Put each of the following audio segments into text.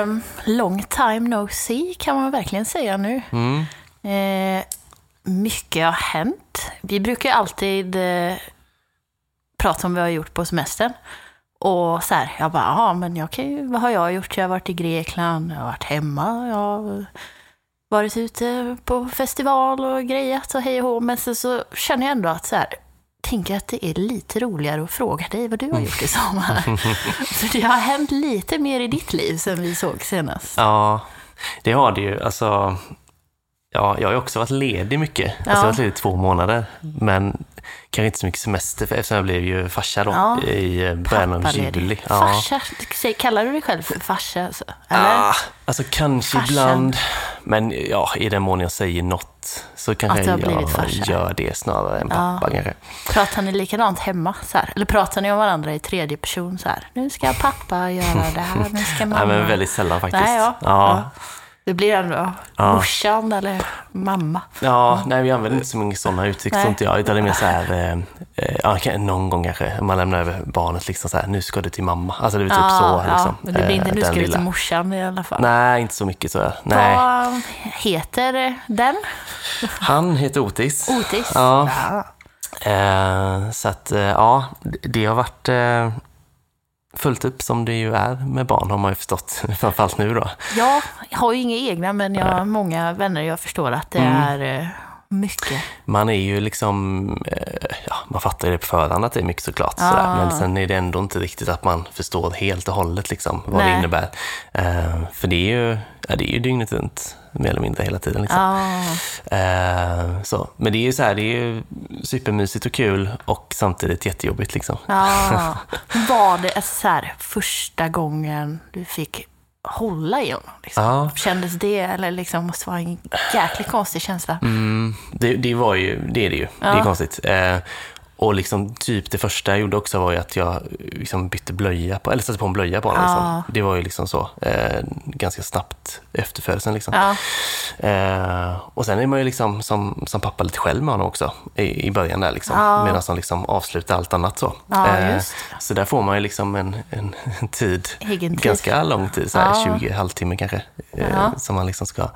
eh, long time no see kan man verkligen säga nu. Mm. Eh, mycket har hänt. Vi brukar alltid eh, prata om vad vi har gjort på semestern. Och så här, jag bara, ja men jag kan ju, vad har jag gjort? Jag har varit i Grekland, jag har varit hemma, jag har varit ute på festival och grejat och hej och hå. Men sen så känner jag ändå att så här, tänker att det är lite roligare att fråga dig vad du har gjort i sommar. För det har hänt lite mer i ditt liv sen vi såg senast. Ja, det har det ju. Alltså, ja, jag har ju också varit ledig mycket. Alltså, jag har varit ledig två månader. Men kanske inte så mycket semester för eftersom jag blev ju farsa då Ja. i början av juli. Farsa, säg- kallar du dig själv för farsa? Alltså? Eller? Ah, alltså kanske Farsan. ibland, men ja, i den mån jag säger något så kanske jag farsa. gör det snarare än pappa kanske. Pratar ni likadant hemma? Så här? Eller pratar ni om varandra i tredje person? Så här? Nu ska pappa göra det här, nu ska mamma... Nej, men väldigt sällan faktiskt. Nej, ja. ja. Det blir ändå Ja. morsan eller mamma. Ja, nej, vi använder inte så många sådana uttryck, Nej. inte jag. Utan det är mer så här, eh, eh, ja, någon gång kanske, man lämnar över barnet liksom så här, nu ska du till mamma. Alltså det är typ så. Liksom, men det blir inte eh, nu den ska du till morsan i alla fall. Nej, inte så mycket så. Nej. Vad heter den? Han heter Otis. Otis? Ja. Ja. Eh, så att, eh, ja, det- det har varit eh, fullt upp som det ju är med barn, har man ju förstått. Framförallt nu då. Jag har ju inga egna, men jag har många vänner jag förstår att det Mm. är eh, mycket. Man är ju liksom, eh, ja, man fattar ju det på förhand att det är mycket såklart. Ja. Sådär. Men sen är det ändå inte riktigt att man förstår helt och hållet liksom, vad Nej. det innebär. Eh, för det är ju, ja, det är ju dygnet runt, mer eller mindre hela tiden. Liksom. Ja. Eh, så. Men det är ju så här, det är ju supermysigt och kul och samtidigt jättejobbigt. Liksom. Ja. Var det så här, första gången du fick hålla i honom? Liksom? Ja. Kändes det, eller liksom måste vara en jäkligt konstig känsla? Mm, det, det var ju, det är det ju. Det är Ja. konstigt. Eh, och liksom typ det första jag gjorde också var att jag liksom bytte blöja på, eller satte på en blöja på honom. Ja. Liksom. Det var ju liksom så, eh, ganska snabbt efter födelsen. Liksom. Ja. Eh, och sen är man ju liksom som, som pappa lite själv med honom också i, i början där liksom. Ja. Medan han liksom avslutar allt annat så. Eh, så där får man ju liksom en, en, en tid, Egen tid. ganska lång tid, så här, Ja. 20 halvtimme kanske, eh, som man liksom ska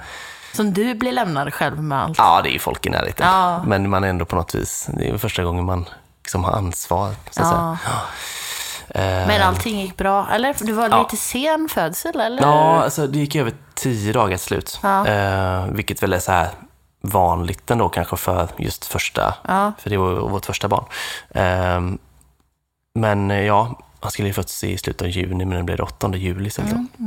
Som du blir lämnad själv med allt. Ja, det är ju folk i närheten. Ja. Men man är ändå på något vis, det är första gången man liksom har ansvar. Så att Ja. säga. Eh, Men allting gick bra, eller? Du var Ja. lite sen födsel, eller? Ja, alltså det gick över tio dagar till slut. Ja. Eh, vilket väl är så här vanligt ändå kanske för just första, Ja. för det var vårt första barn. Eh, men ja, han skulle ju fötts i slutet av juni, men det blev det 8 juli istället. då.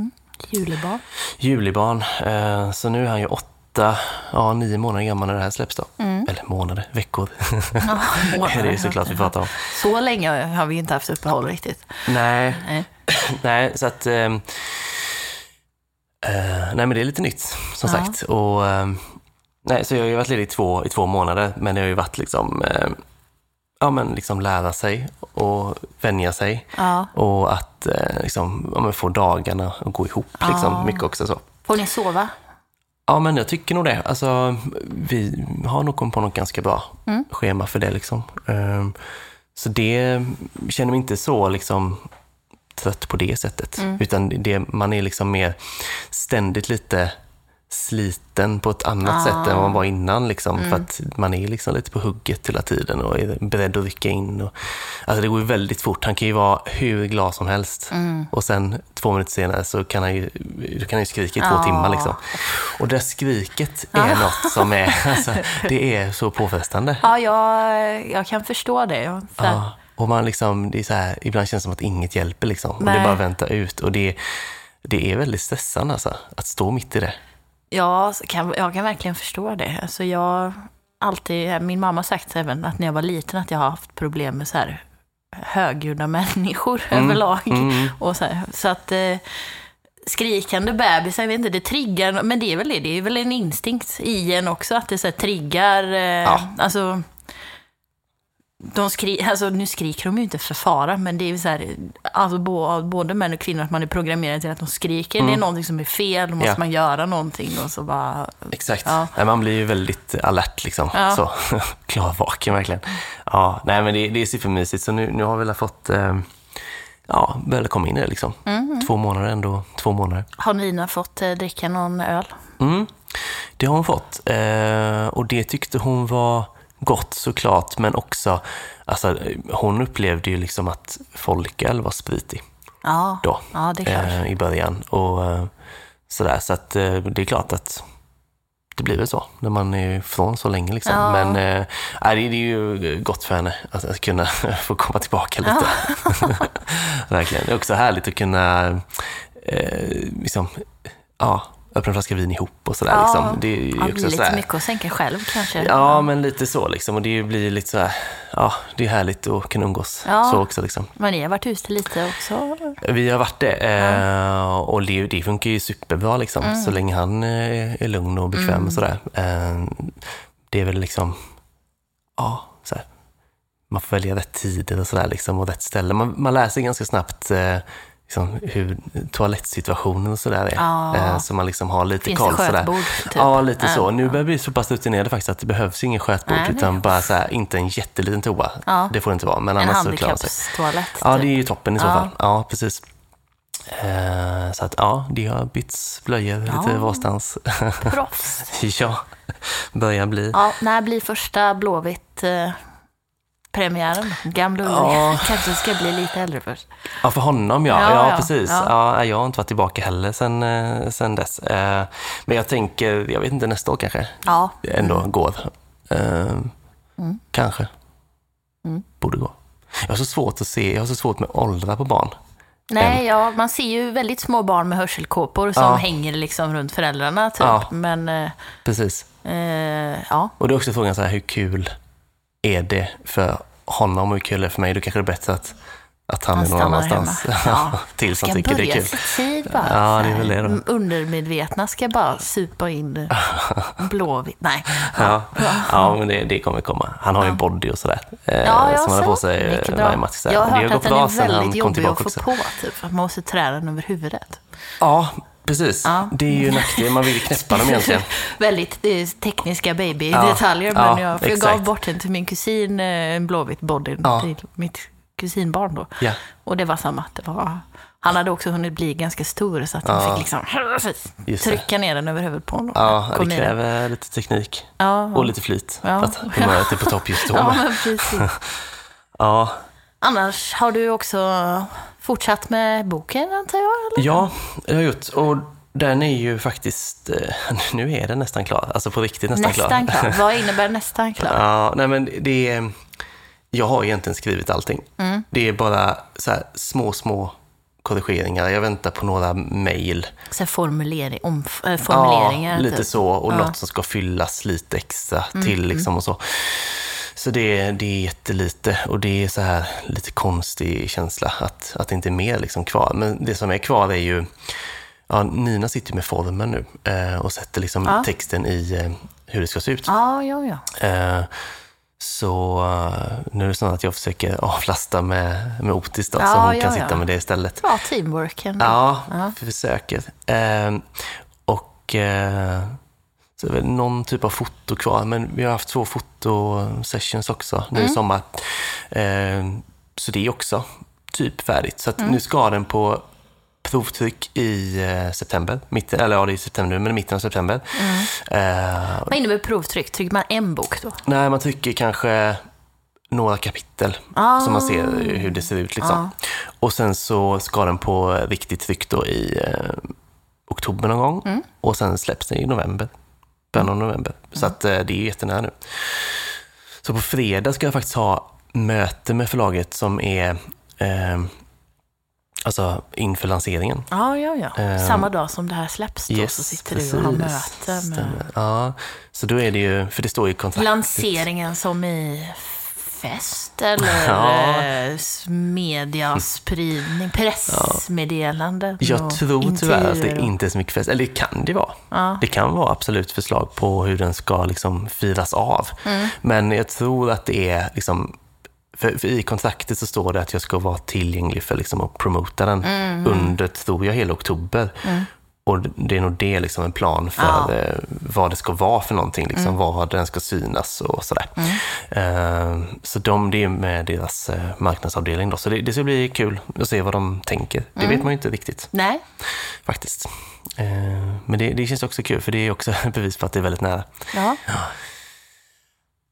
Julebarn. Julibarn. Eh, så nu är han ju åtta, ja nio månader gammal när det här släpps då. Eller månader, veckor. Ja, det är ju såklart vi pratar om. Så länge har vi inte haft uppehåll riktigt. Nej, Nej. nej så att... ehm, eh, nej, men det är lite nytt, som Ja. sagt. Och, ehm, nej, så jag har ju varit ledig i två, i två månader, men det har ju varit liksom... ja, men liksom lära sig och vänja sig. Ja. Och att eh, liksom, ja, få dagarna att gå ihop. Liksom, Mycket också så. Får ni sova? Ja, men jag tycker nog det. Alltså, vi har nog kommit på något ganska bra Mm. schema för det. Liksom. Ehm, så det känner mig inte så liksom, trött på det sättet. Mm. Utan det, man är liksom mer ständigt lite sliten på ett annat Ah. sätt än vad man var innan. Liksom, Mm. För att man är liksom lite på hugget hela tiden och är beredd att rycka in. Och, alltså det går ju väldigt fort. Han kan ju vara hur glad som helst. Mm. Och sen två minuter senare så kan han ju, kan han ju skrika i två Ja. timmar. Liksom. Och det skriket är något som är, alltså, det är så påfrestande. Ja, jag, jag kan förstå det. Ja. Och man liksom, det är så här, ibland känns det som att inget hjälper. Liksom. Och det är bara att vänta ut. Och det, det är väldigt stressande alltså, att stå mitt i det. Ja, kan, jag kan verkligen förstå det. Alltså jag alltid, min mamma har sagt även att när jag var liten att jag har haft problem med så här högljudda människor överlag. Mm. Och så, här, så att eh, skrikande bebisar, jag vet inte, det triggar, men det är väl det, det är väl en instinkt i en också, att det så här, triggar, eh, Ja. alltså de skri alltså, nu skriker de ju inte för fara, men det är ju så här, alltså, både män och kvinnor, att man är programmerad till att de skriker. Det är någonting som är fel, då måste Mm. Ja. man göra någonting och så bara... Exakt. Ja. Nej, man blir ju väldigt alert liksom. Ja. Så, klarvaken verkligen. Ja, nej men det, det är supermysigt. Så nu, nu har vi väl fått eh, ja, började komma in i det liksom. Två månader ändå, två månader. Har Nina fått eh, dricka någon öl? Mm, det har hon fått. Eh, och det tyckte hon var gott såklart, men också, alltså, hon upplevde ju liksom att folköl var spritig Ja, då ja det är klart. eh, i början. Och eh, sådär, så att eh, det är klart att det blir väl så när man är ifrån så länge. Liksom. Ja. Men nej, det är ju gott för henne att, att kunna få komma tillbaka lite. Verkligen. Det är också härligt att kunna eh, liksom, ja, öppna en flaska vin ihop och sådär. Ja, liksom. Det är Ja, också lite sådär. mycket att sänka själv kanske. Ja, men lite så liksom. Och det blir lite så här, ja, det är härligt att kunna umgås Ja. så också liksom. Men ni har varit ute lite också? Vi har varit det eh, och det, det funkar ju superbra liksom. Mm. Så länge han eh, är lugn och bekväm och sådär. Eh, det är väl liksom, ja, så här. Man får välja rätt tider och sådär liksom och rätt ställe. Man, man lär sig ganska snabbt eh, liksom, hur toalettsituationen och sådär är. Ja. Eh, så man liksom har lite Finns det koll sådär. skötbord? Typ? Ja, lite så. Ja. Nu börjar vi bli så pass rutinerade faktiskt att det behövs ingen skötbord, Nej, det- utan bara så här, inte en jätteliten toa. Ja. Det får det inte vara, men En annars så klarar sig. handikappstoalett? Ja, typ. det är ju toppen i så fall. Ja, precis. Eh, så att ja, det har bytts blöjor lite varstans. Proffs. ja, börjar bli. Ja, när blir första Blåvitt eh, premiären? Gamla Ullevi. Ja. Kanske ska bli lite äldre först. Ja, för honom ja. Ja, Ja, precis. Ja. Ja. jag har inte varit tillbaka heller sen, eh, sen dess. Eh, men jag tänker, jag vet inte, nästa år kanske Ja, ändå går. Eh, Mm. Kanske. Mm. Borde gå. Jag har så svårt att se, jag har så svårt med åldrar på barn. nej, ja, man ser ju väldigt små barn med hörselkåpor som Ja. hänger liksom runt föräldrarna typ. Ja. Men Precis. eh, ja, Och det är också frågan så här, hur kul är det för honom och hur kul är för mig? Då kanske det är bättre att, att han, Han är någon annanstans. Ja. Tills han tycker det är kul. tid bara. Ja, det är väl det då. Undermedvetna ska bara supa in Blåvitt. Nej. Ja, ja men det, det kommer komma. Han har ju en body och sådär. Eh, Ja, jag som han har på sig eh, varje match. Jag har hört att den är väldigt jobbig att få på. Typ, att man måste trä den över huvudet. Ja, precis. Ja. Det är ju en nackdel. Man vill ju knäppa dem egentligen. väldigt det är tekniska Ja, baby-detaljer. men ja, jag, för jag exakt. gav bort den till min kusin, eh, en blåvitt body, Ja. till mitt kusinbarn då. Ja. Och det var samma. Det var, han hade också hunnit bli ganska stor så att han Ja. fick liksom trycka ner den över huvudet på honom. Ja, det kräver lite teknik. Ja, Och lite flyt. Ja. Att humöret är på topp just då. Ja. men precis. Ja. Annars har du också fortsatt med boken antar jag? Eller? ja, det har jag gjort. Och den är ju faktiskt, eh, nu är den nästan klar. Alltså på riktigt nästan, nästan klar. Vad innebär nästan klar? Ja, nej men det är... Jag har egentligen skrivit allting. Mm. Det är bara så här små, små korrigeringar. Jag väntar på några mejl. Formulering, om, äh, formuleringar? Ja, lite typ. så. Och Ja. Mm, något som ska fyllas lite extra till liksom och så. Så det, är- det är jättelite och det är så här lite konstig känsla att, att det inte är mer liksom kvar. Men det som är kvar är ju, ja, Nina sitter med formen nu eh, och sätter liksom Ja. texten i eh, hur det ska se ut. Ja, ja, ja. Eh, så eh, nu är det snarare att jag försöker avlasta med, med Otis då, Ja, så hon ja, kan ja. sitta med det istället. Bra teamwork ändå. Ja, Ja. försöker. Eh, och eh, så är det väl någon typ av foto kvar, men vi har haft två fotosessions också nu Mm. i sommar. Eh, så det är också typ färdigt. Så Mm. nu ska den på provtryck i eh, september. Mitten, eller ja, det är september nu, men mitten av september. Mm. Eh, Vad innebär provtryck? Trycker man en bok då? Nej, man trycker kanske några kapitel Ah. så man ser hur det ser ut. Liksom. Och sen så ska den på riktigt tryck då i eh, oktober någon gång Mm. och sen släpps den i november. Början av november. Så att, eh, det är jättenära nu. Så på fredag ska jag faktiskt ha möte med förlaget som är eh, alltså inför lanseringen. Ja, ja, ja. Ehm, Samma dag som det här släpps då så sitter du och har möte med Stämmer. Ja, så då är det ju, för det står i kontraktet. lanseringen som i fest eller Ja. eh, mediaspridning, pressmeddelanden Jag och tror tyvärr att det inte är så mycket fest. Eller det kan det vara. Ja. Det kan vara absolut förslag på hur den ska liksom firas av. Mm. Men jag tror att det är liksom för, för i kontraktet så står det att jag ska vara tillgänglig för liksom att promota den Mm. under, tror jag, hela oktober. Och det är nog det, liksom en plan för Ja. eh, vad det ska vara för någonting, liksom, var den ska synas och sådär. Eh, så de, det är med deras eh, marknadsavdelning då, så det, det ska bli kul att se vad de tänker. Det vet man ju inte riktigt Nej, faktiskt. Eh, men det, det känns också kul, för det är också bevis på att det är väldigt nära. ja.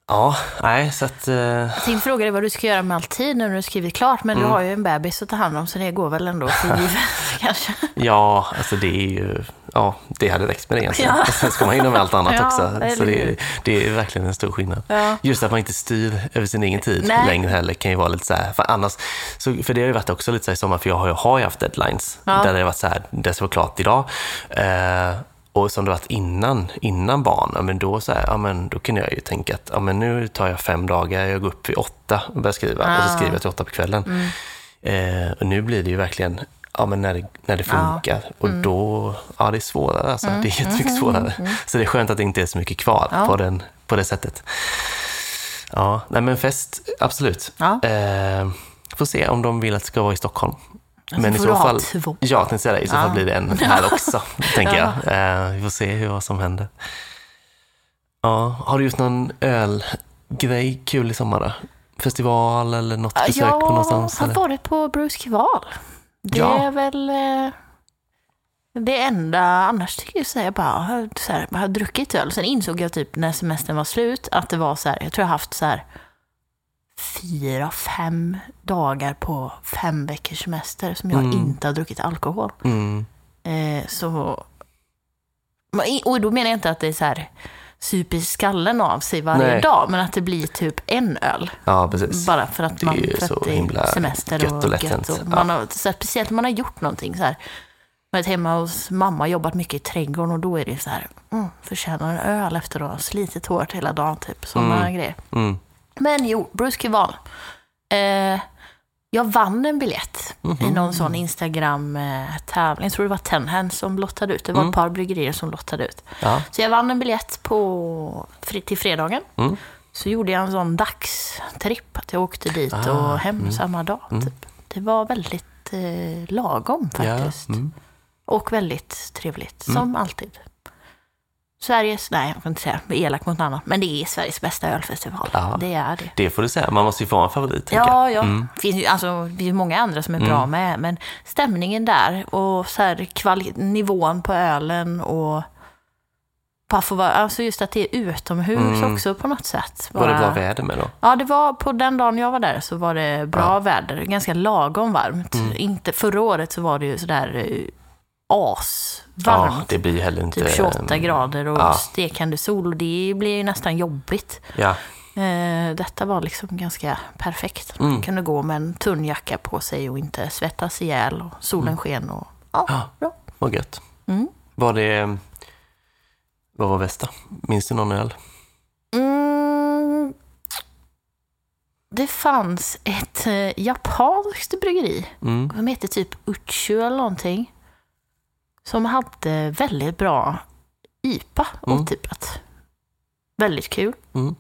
Ja, nej, så att... Eh, Jag tänkte fråga dig vad du ska göra med all tid nu när du skrivit klart, men Mm. du har ju en bebis att ta hand om så det går väl ändå för givet kanske. Ja, alltså det är ju... Ja, det hade räckt med det egentligen. Ja. Sen ska man hinna med allt annat Ja, också. eller Så det, det är verkligen en stor skillnad. Ja. Just att man inte styr över sin egen tid Nej. längre heller kan ju vara lite så här. För, annars, så, för det har ju varit också lite så här i sommar, för jag har ju, har ju haft deadlines. Där det har varit så här, det ska vara klart idag. Eh, och som det varit innan, innan barn, ja, men då, så här, ja, men då kunde jag ju tänka att ja, men nu tar jag fem dagar, jag går upp vid åtta och börjar skriva. Och så Ah. skriver jag till åtta på kvällen. Mm. Eh, och nu blir det ju verkligen ja, men när, det, när det funkar. Och Mm. då, ja det är svårare alltså. Det är jättemycket svårare. Så det är skönt att det inte är så mycket kvar Ja. på, den, på det sättet. Ja, nej men fest, absolut. Ja. Eh, får se om de vill att det ska vara i Stockholm. Så men i så fall, två. ja, jag tänkte säga det, i så Ja. fall blir det en här också, tänker Ja. jag. Eh, vi får se hur, vad som händer. Ja, har du gjort någon ölgrej kul i sommar då? Festival eller något besök Jag på någonstans? har Eller? varit på Bruce Kival. Det Ja. är väl eh, det enda, annars tycker jag så här, jag bara, har- så här, jag har druckit öl. Sen insåg jag typ när semestern var slut att det var så här, jag tror jag har haft så här fyra, fem dagar på fem veckors semester som jag Mm. inte har druckit alkohol. Mm. Eh, så, och då menar jag inte att det är så här super skallen av sig varje Nej. dag, men att det blir typ en öl. Ja, precis. Bara för att man för så att det är semester gött och, och hänt. Och Ja. man har, så här, speciellt om man har gjort någonting så här. Varit hemma hos mamma, jobbat mycket i trädgården och då är det så här, mm, förtjänar en öl efter att ha slitit hårt hela dagen typ. Sådana Mm. grejer. Mm. Men jo, Bruce Kival. Eh, jag vann en biljett i Mhm. någon sån Instagram-tävling. Jag tror det var Ten Hands som lottade ut. Det var Mm. ett par bryggerier som lottade ut. Ja. Så jag vann en biljett på, till fredagen. Mm. Så gjorde jag en sån dagstripp, att jag åkte dit Ah, och hem mm. samma dag. Mm. Typ. Det var väldigt eh, lagom faktiskt. Ja. Mm. Och väldigt trevligt, som alltid. Sveriges, nej jag kan inte säga elak mot någon annan, men det är Sveriges bästa ölfestival. Ja. Det är det. Det får du säga. Man måste ju få en favorit, Ja, ja. Mm. Det finns ju alltså, det finns ju många andra som är bra med, men stämningen där och så här, kvali- nivån på ölen och bara få vara, alltså just att det är utomhus Mm. också på något sätt. Var det Bara- bra väder med då? Ja, det var på den dagen jag var där så var det bra Ja. väder, ganska lagom varmt. Mm. Inte, förra året så var det ju sådär eh, Ja, asvarmt. det blir heller inte... Typ 28 grader och ja. stekande sol och det blir ju nästan jobbigt. Ja, Eh, detta var liksom ganska perfekt. Mm. Man kunde gå med en tunn jacka på sig och inte svettas ihjäl och solen sken och ja, Ja. bra. vad gött. Mm. Var det... Vad var bästa? Minns du någon öl? Mm. Det fanns ett eh, japanskt bryggeri Mm. som heter typ Uchu eller någonting. Som hade väldigt bra IPA Mm. otippat. Väldigt kul. Mm.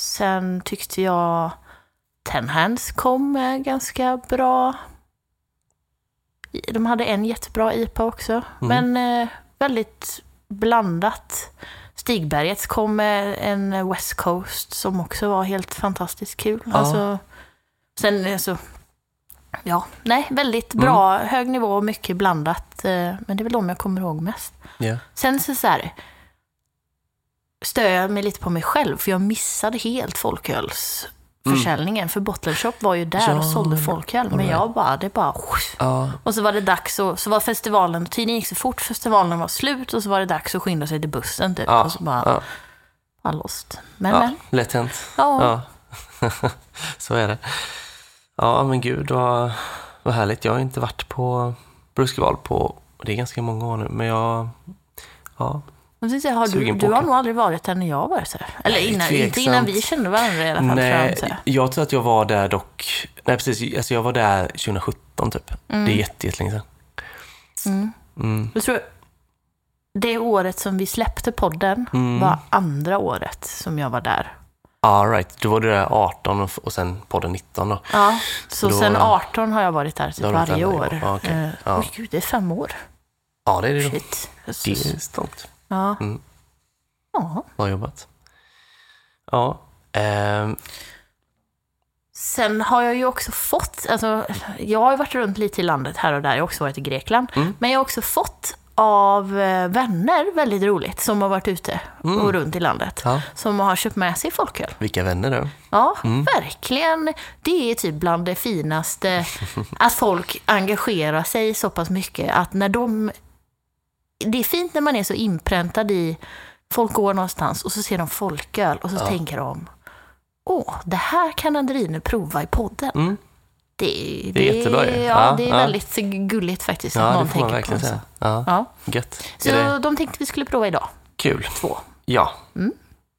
Sen tyckte jag Ten Hands kom med ganska bra. De hade en jättebra IPA också. Mm. Men eh, väldigt blandat. Stigbergets kom med en West Coast som också var helt fantastiskt kul. Ja. Alltså, sen alltså, ja, nej, väldigt bra, Mm. hög nivå och mycket blandat. eh, Men det är väl de jag kommer ihåg mest. Ja. Sen så, så här, stör jag mig lite på mig själv, för jag missade helt folkölsförsäljningen. För Bottle Shop var ju där Ja, och sålde folköl, men jag bara, det bara... Ja. Och så var det dags, och så var festivalen, tiden gick så fort, festivalen var slut och så var det dags att skynda sig till bussen typ. Ja. Och så bara, Ja. lost. Men, men. Lätt hänt. Ja. Så är det. Ja, men gud vad, vad härligt. Jag har inte varit på Brukskeval på, det är ganska många år nu, men jag... Ja, Jag tänkte säga, har du, du har nog aldrig varit där när jag var här. Eller Nej, innan, inte innan vi kände varandra i alla fall. jag Nej, säga. jag tror att jag var där dock... Nej, precis. Alltså jag var där 2017 typ. Det är jätte, jättelänge sedan. Mm. Mm. Jag tror det året som vi släppte podden Mm. var andra året som jag var där. All right. Då var du där 18 och, sen podden 19 då. Ja, så då- sen 18 har jag varit där typ varje år. Ja, okej. Eh, Ja. oj, gud, det är fem år. Ja, det är det. då. Shit. Det är strångt. Ja. Mm. ja. Bra jobbat. Ja. ehm, Sen har jag ju också fått, alltså, jag har ju varit runt lite i landet här och där, jag har också varit i Grekland. Mm. Men jag har också fått av eh, vänner, väldigt roligt, som har varit ute och runt i landet. Mm. ja. Som har köpt med sig folköl. Vilka vänner då? Ja, Mm. verkligen. Det är typ bland det finaste, att folk engagerar sig så pass mycket att när de... Det är fint när man är så inpräntad i, folk går någonstans och så ser de folköl och så Ja. tänker de, åh, det här kan Andrine prova i podden. Mm. Det, Det är jättebra ju. Ja, Ja, det är ja. väldigt gulligt faktiskt att Ja, någon det får man verkligen säga. Ja, Ja. gött. Så det de tänkte vi skulle prova idag, kul? två. Ja.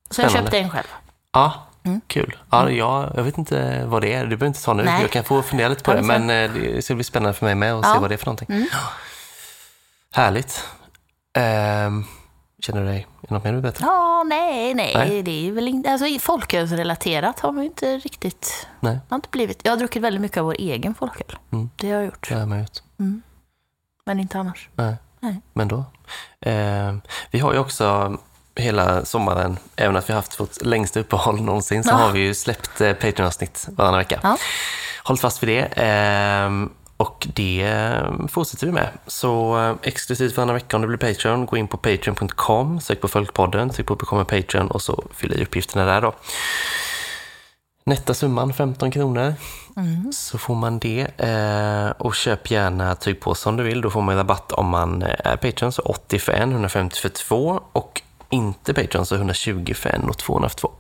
Så jag köpte en själv. Ja, kul. Ja, jag, jag vet inte vad det är. Du behöver inte ta nu. Nej. Jag kan få fundera lite på det. Men eh, det ska bli spännande för mig med att se vad det är för någonting. Härligt. Ehm, känner du dig? Är något mer du berätta? Ja, nej, nej, Nej. det är väl inte, alltså folkölsrelaterat har man ju inte riktigt, Nej, har inte blivit. Jag har druckit väldigt mycket av vår egen folköl. Mm. Det har jag gjort, det har man gjort. men inte annars. Nej. Nej. Men då. Ehm, vi har ju också hela sommaren, även att vi har haft vårt längsta uppehåll någonsin, så Ja. har vi ju släppt eh, Patreon-avsnitt varannan vecka. Ja. Håll fast vid det. Ehm, och det eh, fortsätter vi med. Så eh, exklusivt varannan vecka om du blir Patreon, gå in på patreon.com, sök på Folkpodden, tryck på Become Patreon och så fyll i uppgifterna där då. Nätta summan 15 kronor. Så får man det. Eh, och köp gärna tygpåse om du vill. Då får man rabatt om man är Patreon, så 80 för en, 150 för två. Och inte Patreon, så 120 för en och 200 för två.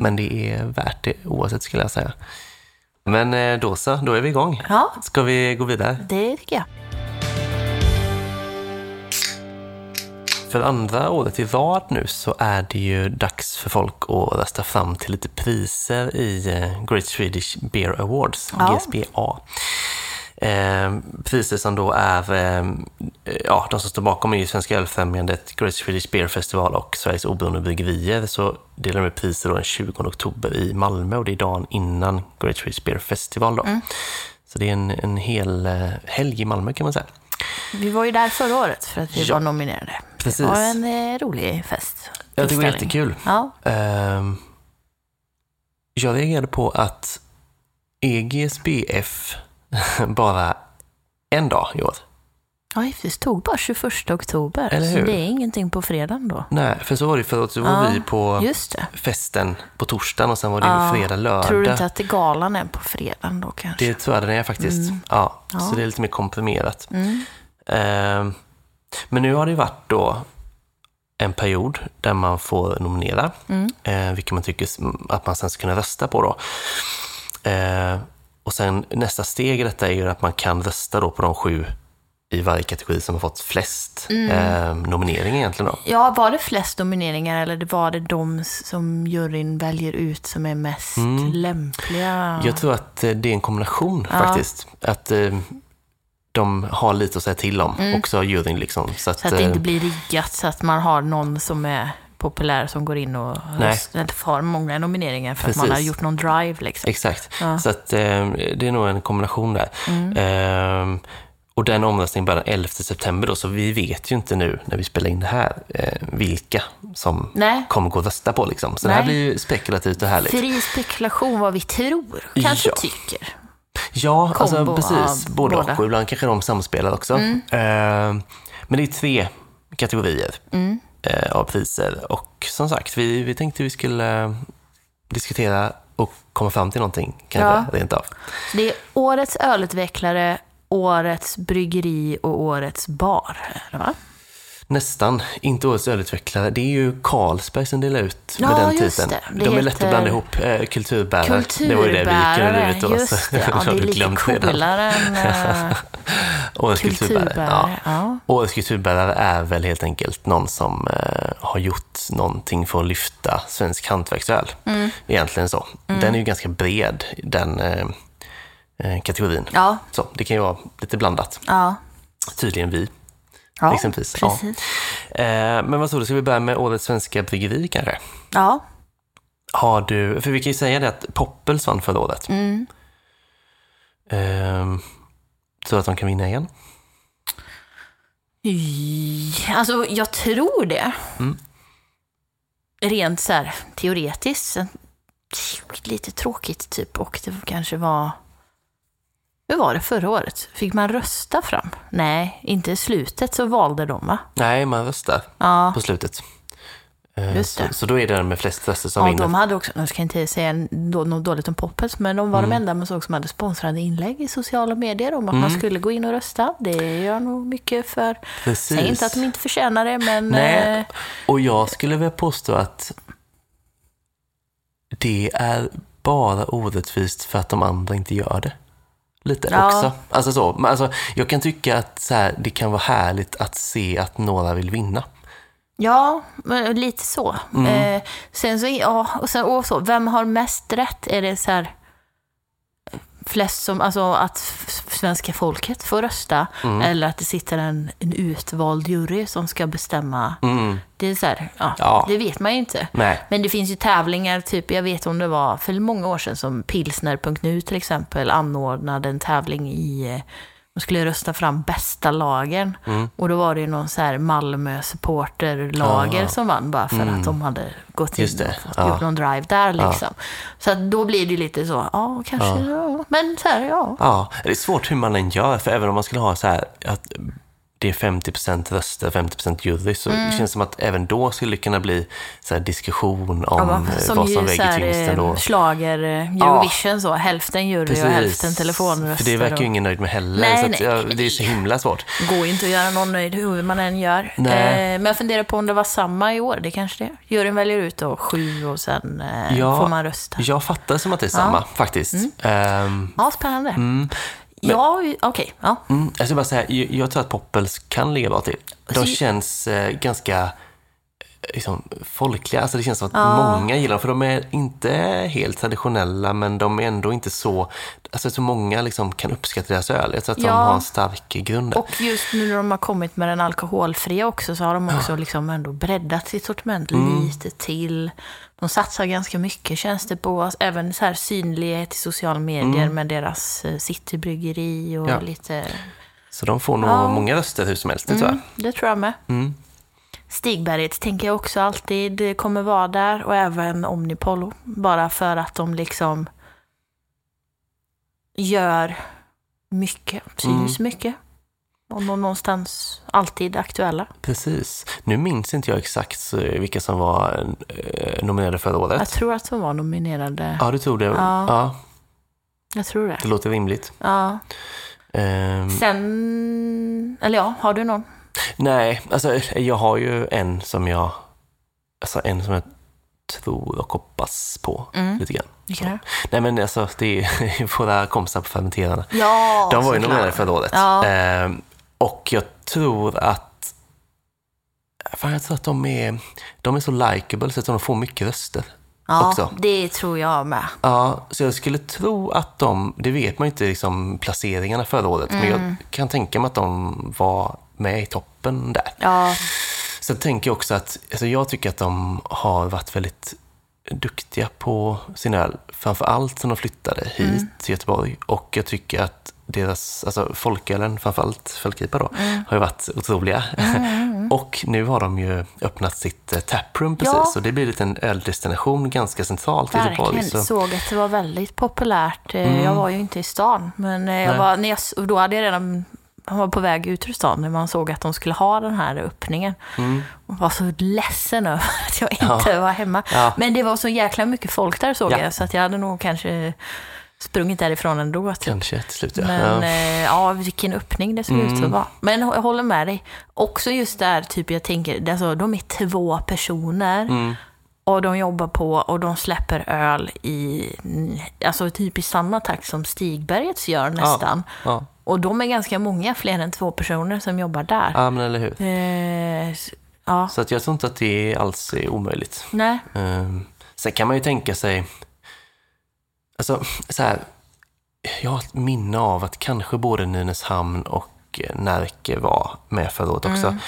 Men det är värt det oavsett skulle jag säga. Men eh, då så, då är vi igång. Ja, Ska vi gå vidare? det tycker jag. För andra året i rad nu så är det ju dags för folk att rösta fram till lite priser i eh, Great Swedish Beer Awards, Ja. GSBA. Eh, priser som då är, eh, ja, de som står bakom är ju Svenska Ölfrämjandet, Great Swedish Beer Festival och Sveriges Oberoende Bryggerier. Så delar de ut priser då den 20 oktober i Malmö och det är dagen innan Great Swedish Beer Festival. Då. Så det är en, en hel eh, helg i Malmö kan man säga. Vi var ju där förra året för att vi Ja. var nominerade. Precis. Det var en eh, rolig fest. Jag tycker det var jättekul. Ja, Ehm, jag reagerade på att EGSBF bara en dag i år. ja det stod bara 21 oktober. Eller Så hur? det är ingenting på fredagen då. Nej, för så var det förut. Så var Ja, vi på festen på torsdagen och sen var det Ja, fredag, lördag. Tror du inte att det galan är på fredagen då kanske? Det tror jag den är faktiskt. Ja, Ja. Så det är lite mer komprimerat. Mm. Ehm, men nu har det varit då en period där man får nominera, Mm. eh, vilka man tycker att man sen ska kunna rösta på. Då. Eh, och sen nästa steg i detta är ju att man kan rösta då på de sju i varje kategori som har fått flest Mm. eh, nomineringar egentligen. Då. Ja, var det flest nomineringar eller var det de som juryn väljer ut som är mest Mm. lämpliga? Jag tror att eh, det är en kombination Ja. faktiskt. Att eh, de har lite att säga till om, också juryn. Liksom. Så att, Mm. Så att det inte eh, blir riggat så att man har någon som är populär som går in och Nej. har många nomineringar för att Precis. man har gjort någon drive. Liksom. Exakt. Ja. Mm. Så att, eh, det är nog en kombination där. Eh, och den omröstningen börjar den 11 september då, så vi vet ju inte nu när vi spelar in det här eh, vilka som Nej. kommer gå att rösta på. Liksom. Så det här Nej. blir ju spekulativt och härligt. Fri spekulation vad vi tror, kanske Ja. tycker. Ja, alltså precis. Både båda. och. Och ibland kanske de samspelar också. Mm. Eh, men det är tre kategorier Mm. Eh, av priser. Och som sagt, vi, vi tänkte vi skulle eh, diskutera och komma fram till någonting, kanske Ja. rent av. Det är årets ölutvecklare, årets bryggeri och årets bar. Va? Nästan. Inte årets ölutvecklare. Det är ju Carlsberg som delar ut med Ja, den just titeln. det. Det De är lätt att blanda ihop. Eh, kulturbärare. Det var ju det vi gick under Kulturbärare, livet då. just det. Ja, det är lite coolare än äh, Årets kulturbärare. Ja. kulturbärare. Ja. Årets kulturbärare är väl helt enkelt någon som eh, har gjort någonting för att lyfta svensk hantverksöl. Mm. Egentligen så. Den är ju ganska bred, den eh, eh, kategorin. Ja, Så, det kan ju vara lite blandat. ja. Tydligen vi. Ja Exempelvis, ja. precis. Eh, men vad tror du, ska vi börja med årets svenska bryggeri kanske? Ja. Har du, för vi kan ju säga det att Poppels vann förra året. Mm. Ehm, tror du att de kan vinna igen? Alltså, jag tror det. Mm. Rent så här teoretiskt. Lite tråkigt typ. Och det kanske var... Hur var det förra året? Fick man rösta fram? Nej, inte i slutet så valde de va? Nej, man röstar Ja, på slutet. Eh, Just det. Så, så då är det den med flest röster som ja vinner. de hade också, nu ska jag inte säga något dåligt om Poppels, men de var Mm. de enda man såg som hade sponsrade inlägg i sociala medier om att Mm. man skulle gå in och rösta. Det gör nog mycket för... Precis. Säg inte att de inte förtjänar det, men... Nej. eh, Och jag skulle väl påstå att det är bara orättvist för att de andra inte gör det. Lite Ja. också. Alltså så, men alltså, jag kan tycka att så här, det kan vara härligt att se att några vill vinna. Ja, lite så. Mm. Eh, sen så, ja, och sen och så, vem har mest rätt? Är det så här flest som, alltså att svenska folket får rösta Mm. eller att det sitter en, en utvald jury som ska bestämma? Mm. Det är så här, ja, Ja. det vet man ju inte. Nej. Men det finns ju tävlingar, typ jag vet om det var för många år sedan som Pilsner.nu till exempel anordnade en tävling i, eh, de skulle rösta fram bästa lagen. Mm. Och då var det ju någon så här Malmö supporterlager Ah. som vann bara för Mm. att de hade gått in och fått, ja. gjort någon drive där liksom. Så att då blir det lite så, ja kanske, ja. men så här, ja. Ja, det är svårt hur man än gör, för även om man skulle ha så här att det är 50% röster, 50% jury, så Mm. det känns som att även då skulle det kunna bli så diskussion om Ja, eh, som vad som väger tyngst ändå. eh, schlager, eh, Eurovision så, hälften jury och hälften telefonröster. För det verkar och- ju ingen nöjd med heller, Nej, så nej, ja, nej. det är så himla svårt. går ju inte att göra någon nöjd hur man än gör. Eh, men jag funderar på om det var samma i år, det kanske det är. Juryn väljer ut då sju och sen eh, Ja. får man rösta. Jag fattar som att det är samma, faktiskt. Ehm, Ja, spännande. mm, Ja, okej. Ja. mm, jag ska bara säga, jag, jag tror att Poppels kan bra till. De Alltså, känns eh, ganska liksom, folkliga. Alltså det känns som att Ja. många gillar dem, för de är inte helt traditionella, men de är ändå inte så... Alltså så många liksom kan uppskatta deras öl. Jag tror att de Ja. har en stark grund där. Och just nu när de har kommit med den alkoholfria också så har de också liksom ändå breddat sitt sortiment Mm. lite till. De satsar ganska mycket känns det på, även så här synlighet i sociala medier med deras eh, citybryggeri och Mm. Ja. lite... Så de får nog Ja. många röster hur som helst, det tror jag. Mm, det tror jag med. Mm. Stigberget tänker jag också alltid kommer vara där och även Omnipollo. Bara för att de liksom gör mycket, syns mycket. Och nå- någonstans alltid aktuella. Precis. Nu minns inte jag exakt så, vilka som var eh, nominerade förra året. Jag tror att de var nominerade. Ja, du tror det? Ja. ja Jag tror det. det låter rimligt. Ja. Ehm, Sen, eller ja, har du någon? Nej, alltså jag har ju en som jag, alltså en som jag tror och hoppas på Mm. lite grann. Det? Nej men alltså, det är våra kompisar på Fermenterarna. Ja, De var ju nominerade förra året. Ja. Ehm, och jag tror att, fan jag tror att de är, de är så likeable så att de får mycket röster. Ja, också. det tror jag med. Ja, så jag skulle tro att de, det vet man ju inte liksom placeringarna förra året, men Mm. jag kan tänka mig att de var med i toppen där. Ja, Sen tänker jag också att, alltså jag tycker att de har varit väldigt duktiga på sin öl, framför allt sen de flyttade hit Mm. till Göteborg. Och jag tycker att deras, alltså folkölen, framförallt Fölkripa då, Mm. har ju varit otroliga. och nu har de ju öppnat sitt eh, taproom precis, Ja. och det blir en liten öldestination ganska centralt i Göteborg. Så, Såg att det var väldigt populärt. Eh, Mm. Jag var ju inte i stan, men eh, jag Nej. var, när jag, då hade jag redan han var på väg ut ur stan när man såg att de skulle ha den här öppningen. mm, Och var så ledsen över att jag Ja. inte var hemma. Ja. Men det var så jäkla mycket folk där såg Ja. jag, så att jag hade nog kanske sprungit därifrån ändå. Typ. kanske till slut, ja. Men ja. eh, ja, vilken öppning det såg ut att Mm. vara. Men jag håller med dig. Också just där, typ jag tänker, alltså, de är två personer Mm, och de jobbar på och de släpper öl i, alltså typ i samma takt som Stigbergets gör nästan. ja. Och de är ganska många, fler än två personer som jobbar där. ja, men eller hur. Eh, ja, Så att jag tror inte att det alls är omöjligt. nej. Um, sen kan man ju tänka sig, alltså så här, jag har ett minne av att kanske både Nynäshamn och eh, Närke var med förra året också. Mm.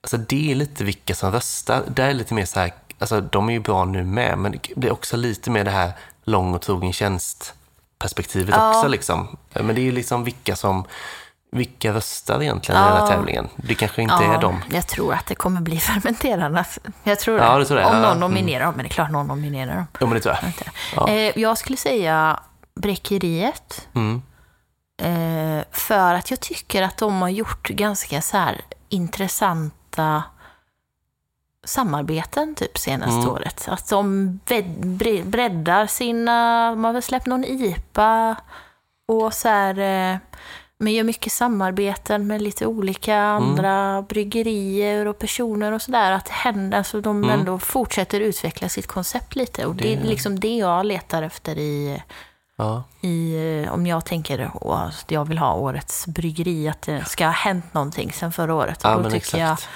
Alltså det är lite vilka som röstar. Det är lite mer så här, alltså de är ju bra nu med, men det är också lite mer det här lång och trogen tjänst perspektivet Ja. också liksom. Men det är ju liksom vilka som vilka röstar egentligen i den här Ja. tävlingen? Det kanske inte är dem. Jag tror att det kommer bli fermenterarna. Jag tror Ja, det. det tror jag. Om Ja, någon mm. nominerar dem, men det är klart någon nominerar dem. Jo, men det tror jag. Ja. Eh, jag skulle säga Bräckeriet. Mm. Eh, för att jag tycker att de har gjort ganska så här intressanta samarbeten typ senaste Mm. året. Att de bred- bre- breddar sina, de har släppt någon IPA och så här, eh, men gör mycket samarbeten med lite olika Mm. andra bryggerier och personer och sådär. Att det händer, alltså de Mm. ändå fortsätter utveckla sitt koncept lite. Och det, är Det- liksom det jag letar efter i Ja. i, eh, om jag tänker att jag vill ha årets bryggeri, att det ska ha hänt någonting sen förra året. Och ja, då men tycker jag, exakt.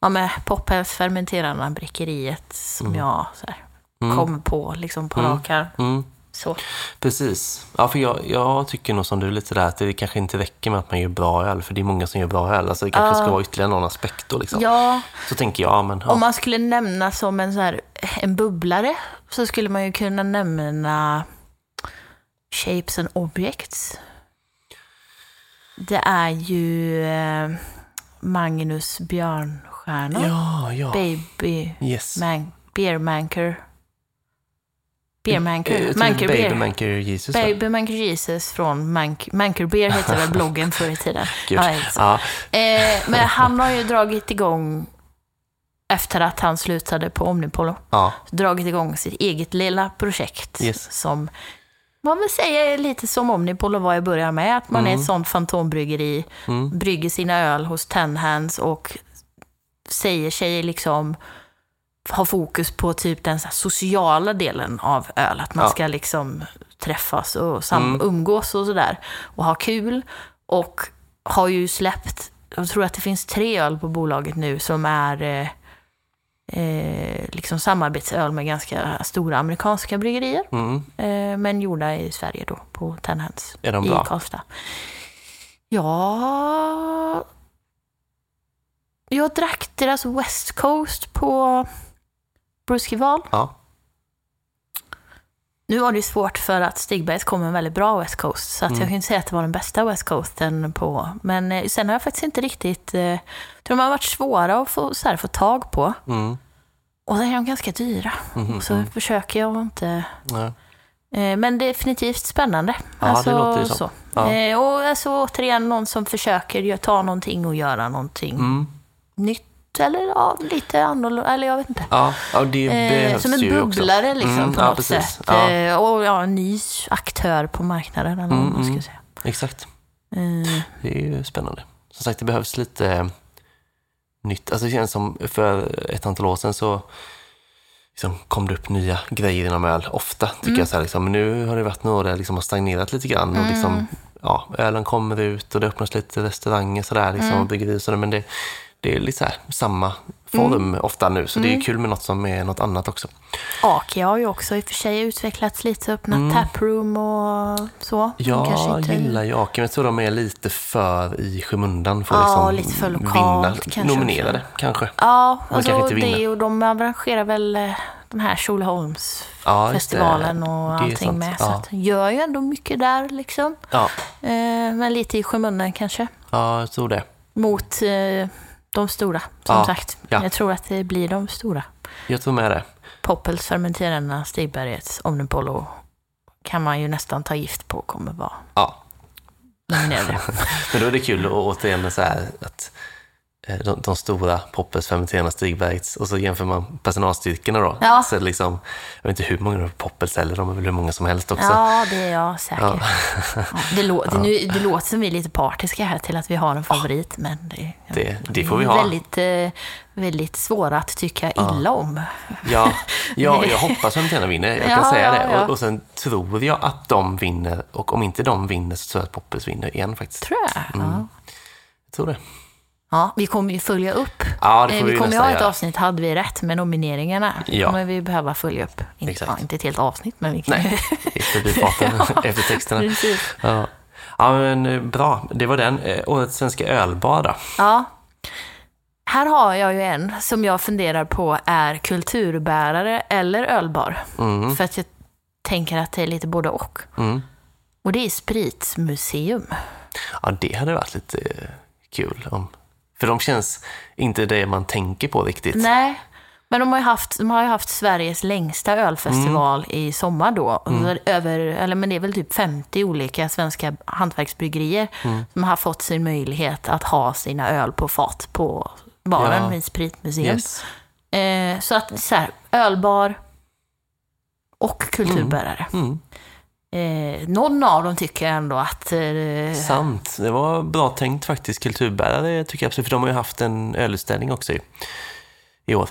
Ja med Pophels fermenterarna bryggeriet som Mm. jag så här, Mm. kom på liksom på Mm. rak arm. Mm. Så. Precis. Ja, för jag, jag tycker nog som du lite där att det kanske inte räcker med att man gör bra öl, för det är många som gör bra öl. Alltså det kanske Ja. ska vara ytterligare någon aspekt då liksom. Ja, Så tänker jag, men ja. om man skulle nämna som en, så här, en bubblare så skulle man ju kunna nämna Shapes and Objects. Det är ju eh, Magnus Björnstjärna. Ja, ja. Baby Yes. man, Beer Manker. Beer Eh, Manker. tror Manker Baby Beer. Manker Jesus. va? Baby Manker Jesus från Mank, Manker Beer hette väl bloggen förr i tiden. Ja. Ja, eh, men han har ju dragit igång, efter att han slutade på Omnipolo, ja, dragit igång sitt eget lilla projekt. Yes. Som man vill säga är lite som Omnipolo var i början med. Att man är Mm. ett sånt fantombryggeri, mm, brygger sina öl hos Ten Hands och säger sig liksom ha fokus på typ den sociala delen av öl. Att man Ja. ska liksom träffas och sam- Mm. umgås och sådär. Och ha kul. Och har ju släppt, jag tror att det finns tre öl på bolaget nu som är eh, eh, liksom samarbetsöl med ganska stora amerikanska bryggerier. mm. Eh, men gjorda i Sverige då, på Ten Hands Är de i bra? Karlstad. Ja... Jag drack deras West Coast på Bruskival. Ja. Nu var det ju svårt för att Stigbergs kom en väldigt bra West Coast, så att Mm. jag kan inte säga att det var den bästa West Coasten på. Men eh, sen har jag faktiskt inte riktigt... Eh, de har varit svåra att få, så här, få tag på. Mm. Och så är de ganska dyra. Mhm, Så mm. försöker jag inte... Ja. Eh, men definitivt spännande. Ja, det låter ju så. så. Ja. Eh, och alltså återigen någon som försöker ta någonting och göra någonting Mm. Nytt. Eller ja, lite annorlunda, eller jag vet inte. Ja, ja, det Eh, som en också. bubblare liksom Mm, på ja, något precis. sätt. Ja. Eh, och ja, en ny aktör på marknaden eller vad Mm, man ska mm. säga. Exakt. Eh, Det är ju spännande. Som sagt, det behövs lite eh, nytt. Alltså det känns som för ett antal år sedan så liksom kom det upp nya grejer inom öl. Ofta tycker Mm. jag så här, liksom. Men nu har det varit några där liksom har stagnerat lite grann. Och liksom, Mm. ja, ölen kommer ut och det öppnas lite restauranger sådär, liksom, Mm. och bryggerier. Men det, det är lite så här, samma form ofta nu. Så det är Mm. kul med något som är något annat också. Aki har ju också i och för sig utvecklats lite, öppnat Mm. taproom och så. Jag inte- gillar ju Aken, men jag tror de är lite för i skymundan för att Ja, liksom lite för lokalt vinna. kanske Nominerade kanske. Ja, Men alltså kanske inte vinna. det och de arrangerar väl eh, den här Tjolholms Ja, och allting sant. med. Så Ja. gör ju ändå mycket där liksom. Ja, Eh, men lite i skymundan kanske. ja, jag tror det. Mot eh, de stora, som Ja, sagt. ja. Jag tror att det blir de stora. Jag tror med det. Poppels, Fermenterarna, Stigbergets, Omnipolo kan man ju nästan ta gift på kommer vara Ja, nominerade. men då är det kul att återigen så här att de, de stora Poppers, Fermenterarna, Stigbergs och så jämför man personalstyrkorna då. Ja. Så liksom, jag vet inte hur många Poppers heller, de är väl hur många som helst också. Ja, det är jag säker. Ja. Ja, det, lå- det, nu, det låter som vi är lite partiska här till att vi har en favorit, men det, Det- det är får vi ha. Väldigt, eh, väldigt svåra att tycka illa om. Ja, ja, jag hoppas att Fermenterarna vinner, jag kan Ja, säga ja, det. ja. Och, och sen tror jag att de vinner, och om inte de vinner så tror jag att Poppers vinner igen faktiskt. Tror jag. Mm. Ja. Jag tror det. Ja, vi kommer ju följa upp. Ja, Eh, vi vi kommer ju ha ett göra. avsnitt, hade vi rätt med nomineringarna. Ja. kommer vi behöva följa upp. Inte, Exakt. ja, inte ett helt avsnitt, men vi kan Nej, i förbifarten Ja. efter texterna. Precis. Ja. ja, men eh, bra. Det var den. Eh, Årets svenska ölbar då. Ja. Här har jag ju en som jag funderar på är kulturbärare eller ölbar. Mm, För att jag tänker att det är lite både och. mm. Och det är Spritsmuseum. Ja, det hade varit lite eh, kul. Om, för de känns inte det man tänker på riktigt. Nej, men de har ju haft, de har haft Sveriges längsta ölfestival Mm. i sommar då. Det Över, eller men det är väl typ 50 olika svenska hantverksbryggerier Mm. som har fått sin möjlighet att ha sina öl på fat på baren Ja. vid Spritmuseum. Yes. Eh, så att så här, ölbar och kulturbärare. Mm. Eh, någon av dem tycker jag ändå att... Eh, Sant. Det var bra tänkt faktiskt. Kulturbärare tycker jag absolut, för de har ju haft en ölutställning också i, i år.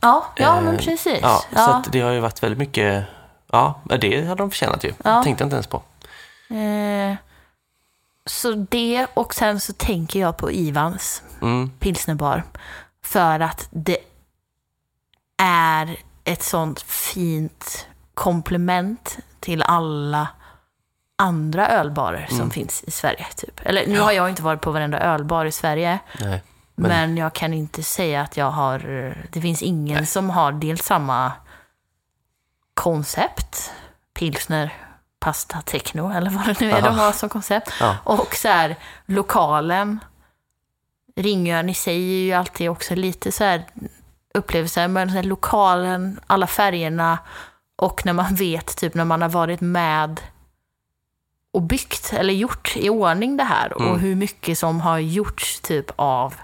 ja, ja, men Eh, precis. Ja, Ja, Så att det har ju varit väldigt mycket, ja, det hade de förtjänat ju. Ja. Tänkte jag inte ens på. eh, så det, och sen så tänker jag på Ivans Mm. pilsnerbar. För att det är ett sånt fint komplement till alla andra ölbarer som Mm. finns i Sverige. Typ. Eller nu har jag inte varit på varenda ölbar i Sverige. Nej. Men, Men- jag kan inte säga att jag har... Det finns ingen som har dels samma koncept, pilsner, pasta, techno eller vad det nu är Aha. de har som koncept. Ja. Och så här, lokalen, Ringön i sig är ju alltid också lite så här upplevelser, men så här, lokalen, alla färgerna och när man vet, typ när man har varit med och byggt eller gjort i ordning det här och Mm. hur mycket som har gjorts typ av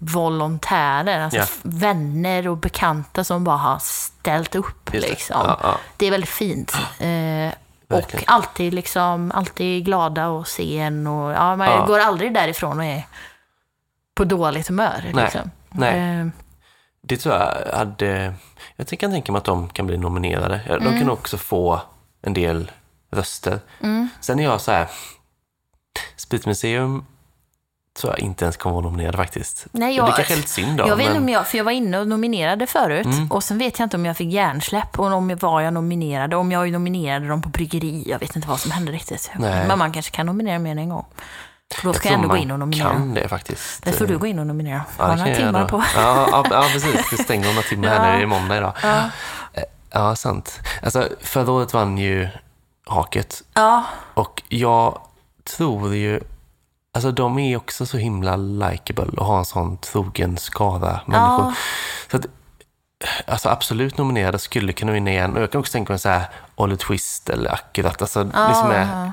volontärer, alltså f- vänner och bekanta som bara har ställt upp det. liksom. Ja, ja. Det är väldigt fint. Eh, och alltid, liksom, alltid glada och se en. Och, ja, man Ja. går aldrig därifrån och är på dåligt humör. Nej. Liksom. Nej. Eh, Det tror jag hade... Jag kan tänka mig att de kan bli nominerade. De Mm. kan också få en del röster. Sen är jag så här... Spritmuseum tror jag inte ens kommer vara nominerade faktiskt. Nej, det jag- kanske är lite synd då. jag vet men... om jag, för jag var inne och nominerade förut Mm. och sen vet jag inte om jag fick hjärnsläpp och om jag var jag nominerade, om jag nominerade dem på bryggeri. Jag vet inte vad som hände riktigt. Nej. Men man kanske kan nominera mer än en gång. Då ska jag ändå gå in och nominera. kan det faktiskt. Det får du gå in och nominera. Ja, Har några timmar på. Ja, ja, ja, precis. Det stänger några timmar här Ja. nu. Det är måndag idag. Ja. Eh, Ja, sant. Alltså, förra året vann ju Haket ja, och jag tror ju... Alltså de är också så himla likeable och har en sån trogen skara människor. ja, Så att, alltså absolut nominerade skulle kunna vinna igen. Och jag kan också tänka mig så här Oliver Twist eller Akkurat. Alltså ja, liksom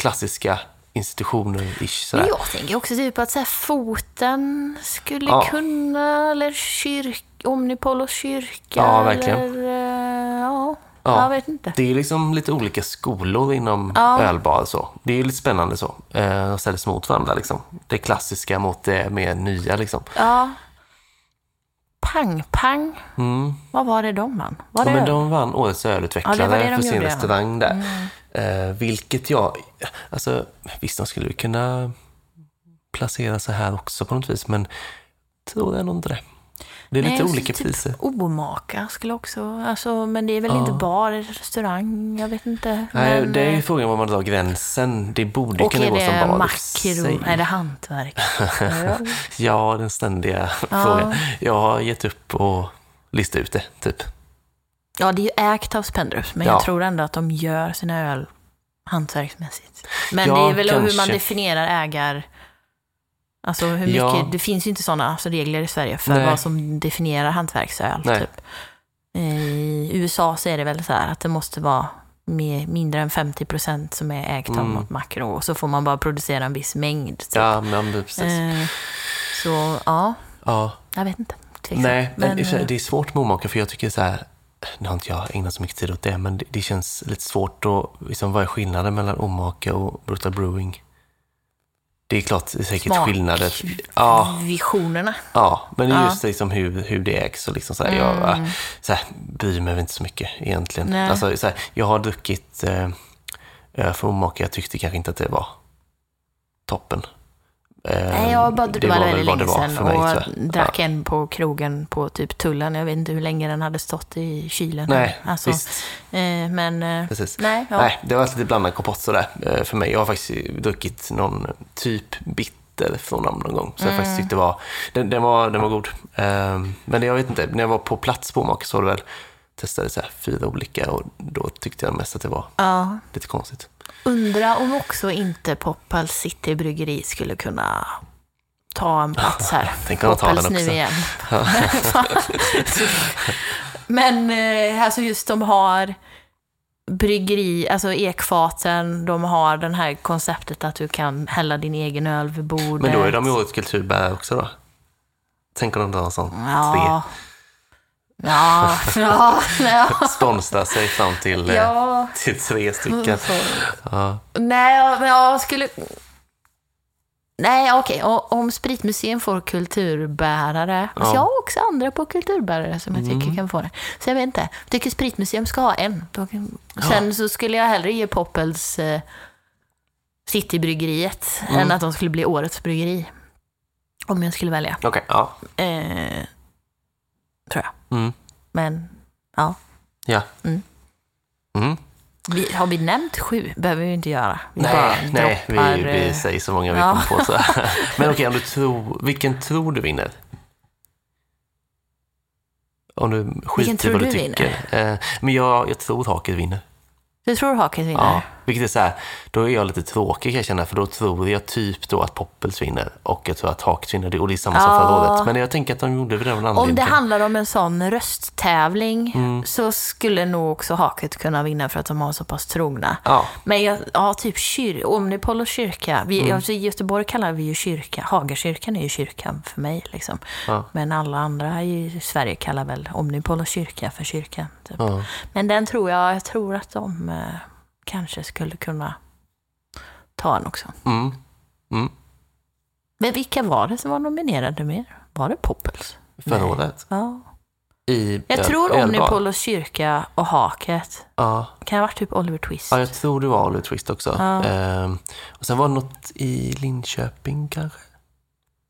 klassiska institutioner-ish. Sådär. jag tänker också typ att så foten skulle Ja. kunna, eller kyrk, Omnipolos kyrka. Ja, verkligen. Eller, eh, ja, Ja. jag vet inte. Det är liksom lite olika skolor inom Ja. ölbar. Så. Det är lite spännande så. Eh, och ställs mot varandra. Liksom. Det klassiska mot det mer nya. Liksom. Ja. Pang Pang, Mm. vad var det de vann? Var Ja, det men de vann Årets ölutvecklare Ja, för sin. Mm. restaurang där. Eh, vilket jag... Alltså, visst, de skulle kunna placera sig här också på något vis, men tror jag nog inte det. Det är lite Nej, olika typ priser. Omaka skulle också, alltså, men det är väl Ja. inte bar, restaurang, jag vet inte. Nej, men, det är ju eh, frågan var man drar gränsen. Det borde och kunna gå som bar. makro, är det hantverk? Ja. Ja, den ständiga frågan. Jag har gett upp och listat ut det, typ. Ja, det är ju ägt av Spendrups, men Ja. jag tror ändå att de gör sina öl hantverksmässigt. Men Ja, det är väl hur man kanske. definierar ägar... Alltså hur mycket, Ja. det finns ju inte sådana alltså, regler i Sverige för Nej. vad som definierar hantverksöl. Nej. Typ. I USA så är det väl så här att det måste vara med mindre än 50 procent som är ägt av Mm. något makro och så får man bara producera en viss mängd. Typ. Ja, men precis. Eh, så ja, Ja. jag vet inte. Tveksam. Nej, men, Men, eh, det är svårt med omaka för jag tycker så här, nu har inte jag ägnat så mycket tid åt det, men det, det känns lite svårt att, liksom, vad är skillnaden mellan omaka och Brutal Brewing? Det är klart, det är säkert Smak. skillnader. Ja, Visionerna. ja, men Ja. just liksom hur, hur det ägs och liksom så här, jag äh, så här, bryr mig inte så mycket egentligen. Nej. Alltså, så här, jag har druckit eh, öl från omaka, jag tyckte kanske inte att det var toppen. Eh, Nej, jag bara, det, var väl väldigt länge sedan mig, och jag. drack en på krogen på typ tullen. Jag vet inte hur länge den hade stått i kylen. Nej, alltså, visst. eh, men eh, Precis. nej, ja. Nej, det var lite blandad kompott sådär för mig. Jag har faktiskt druckit någon typ bitter från dem någon gång. Så jag Mm. faktiskt tyckte var, den, den var, den var god. Eh, Men jag vet inte, när jag var på plats på Omaka så var det väl, testade så här fyra olika och då tyckte jag mest att det var ja. lite konstigt. Undra om också inte Poppels City Bryggeri skulle kunna ta en plats här. Tänk om tar den Poppels nu också. igen. Men eh, alltså just de har bryggeri, alltså ekfaten, de har den här konceptet att du kan hälla din egen öl vid bordet. Men då är de ju årets kulturbärare också då. Tänk om de drar en sån Ja. Ja, ja, ja. sponsrar sig fram till, eh, ja. till tre stycken. Ja. Nej, men jag skulle... Nej, okej. o- Om Spritmuseum får kulturbärare. Ja. Så jag har också andra på kulturbärare som jag tycker Mm. kan få det. Så jag vet inte. Jag tycker Spritmuseum ska ha en. Sen så skulle jag hellre ge Poppels eh, Citybryggeriet Mm. än att de skulle bli årets bryggeri. Om jag skulle välja. Okej, ja. Eh, tror jag. Mm. Men, ja. Ja. Mm. Mm. Vi, har vi nämnt sju? behöver vi inte göra. Vi Nej, nej vi, droppar, vi eh, säger så många vi ja. kommer på. Så. Men okej, om du tror, vilken tror du vinner? Om du skiter i tror vad du du tycker. Eh, men jag, jag tror Haket vinner. Du tror Haket vinner? Ja, vilket är så här, då är jag lite tråkig kan jag känna, för då tror jag typ då att Poppels vinner och jag tror att Haket vinner. Och det är samma som Ja. förra året. Men jag tänker att de gjorde det av en anledning. Om det handlar om en sån rösttävling Mm. så skulle nog också Haket kunna vinna för att de har så pass trogna. Ja, Men jag, ja, typ kyr, Omnipol och kyrka. Vi, Mm. alltså, I Göteborg kallar vi ju kyrka. Hagakyrkan är ju kyrkan för mig. Liksom. Ja. Men alla andra i Sverige kallar väl Omnipol och kyrka för kyrkan. Typ. Men den tror jag, jag tror att de eh, kanske skulle kunna ta en också. Mm. Mm. Men vilka var det som var nominerade mer? Var det Poppels? Förra Nej. året. Ja. I Jag öl- tror ölbar. Omnipol och kyrka och Haket. Ja. Kan det ha varit typ Oliver Twist? ja, jag tror det var Oliver Twist också. Ja. Ehm, och sen var det något i Linköping kanske?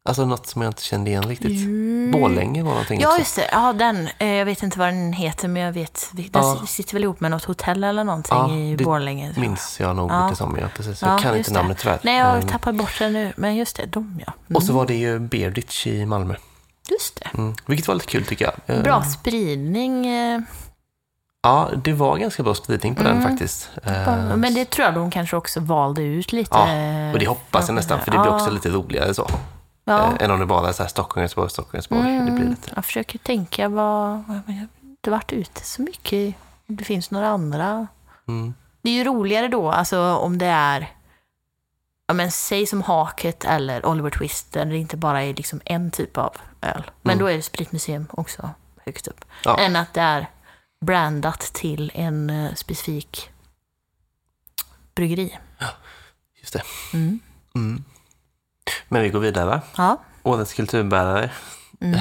Alltså något som jag inte kände igen riktigt. Mm. Borlänge var någonting Ja, också. just det. Ja, den. Eh, Jag vet inte vad den heter, men jag vet. Den Ja. sitter väl ihop med något hotell eller någonting Ja, i det Borlänge. jag. Minns jag nog Ja. det som, ja. Precis. Ja, Jag kan just inte det. namnet tyvärr. Nej, jag har Ehm, tappat bort den nu. Men just det, de ja. Mm. Och så var det ju Bearditch i Malmö. Just det. Mm. Vilket var lite kul tycker jag. Ehm, Bra spridning. eh, Ja, det var ganska bra spridning på den Mm. faktiskt. Ehm, Men det tror jag de kanske också valde ut lite. Ja, Och det hoppas jag nästan, för det blir Ja. också lite roligare så. Ja. Eh, än om det bara är så här Stockholm, Göteborg, Stockholm, Göteborg. Det blir Mm, lite... Jag försöker tänka vad... Jag har inte varit ute så mycket. Det finns några andra. Mm. Det är ju roligare då, alltså om det är... Ja, men säg som Haket eller Oliver Twist, där det inte bara är liksom en typ av öl. Men Mm. då är det Spritmuseum också högst upp. Ja. Än att det är brandat till en eh, specifik bryggeri. Just det. Mm. Men vi går vidare va? Ja. Årets kulturbärare. Mm.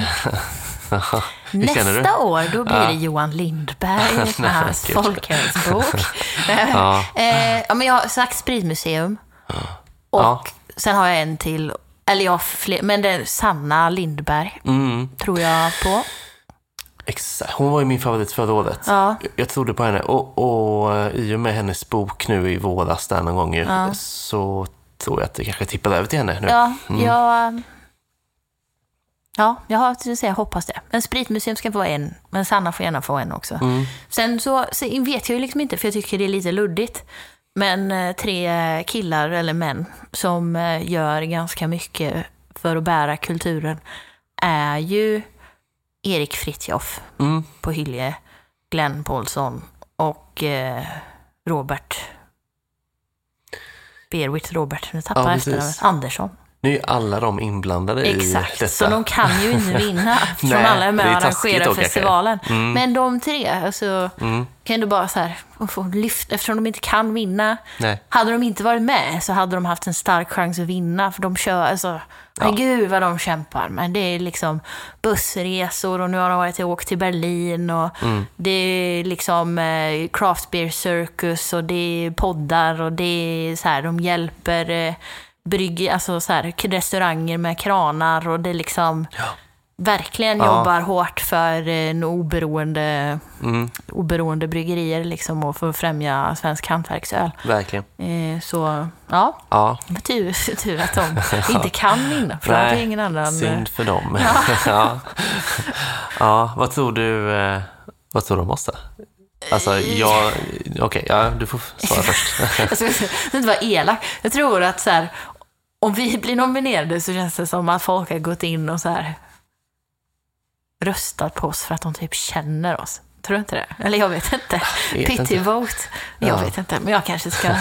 Nästa år, då blir Ja. det Johan Lindberg med hans gud. folkhälsbok. Ja. Eh, ja, men jag har sagt Spritmuseum. Och Ja. sen har jag en till, eller jag har fler, men det är Sanna Lindberg, Mm. tror jag på. Exakt. Hon var ju min favorit förra året. Ja. Jag- Jag trodde på henne. Och, och eh, i och med hennes bok nu i våras där någon gång ju, Ja. så tror jag att det kanske tippar över till henne nu. Ja, Mm. jag... Ja, jag har att säga hoppas det. Men Spritmuseum ska få en, men Sanna får gärna få en också. Mm. Sen så, så vet jag ju liksom inte, för jag tycker det är lite luddigt. Men eh, tre killar, eller män, som eh, gör ganska mycket för att bära kulturen är ju Erik Fritjof Mm. på Hylje, Glenn Paulsson och eh, Robert. Berwitt Robert, nu tappar Ja, jag efternamnet. Andersson. Nu är ju alla de inblandade Exakt, i detta. så de kan ju inte vinna eftersom Nej, alla är med och arrangerar festivalen. Mm. Men de tre, alltså, Mm. kan du bara så här, få lyft, eftersom de inte kan vinna. Nej. Hade de inte varit med så hade de haft en stark chans att vinna, för de kör, alltså, men gud vad de kämpar. Men det är liksom bussresor och nu har de varit och åkt till Berlin och Mm. det är liksom eh, craft beer circus och det är poddar och det är så här, de hjälper eh, brygg, alltså så här, restauranger med kranar och det liksom verkligen Ja. jobbar hårt för eh, en oberoende, Mm. oberoende bryggerier liksom och för att främja svensk hantverksöl. Verkligen. Eh, så ja, Ja, men tur, tur att de inte kan vinna, för Nej, ingen annan... eh, synd för dem. Ja. ja. Vad tror du, eh, vad tror du om oss då? Alltså, jag... Okej, ja, du får svara först. Jag ska inte vara elak. Jag tror att så här, om vi blir nominerade så känns det som att folk har gått in och så här röstat på oss för att de typ känner oss. Tror du inte det? Eller jag vet inte. vet Pity inte. vote. Jag Ja. vet inte. Men jag kanske ska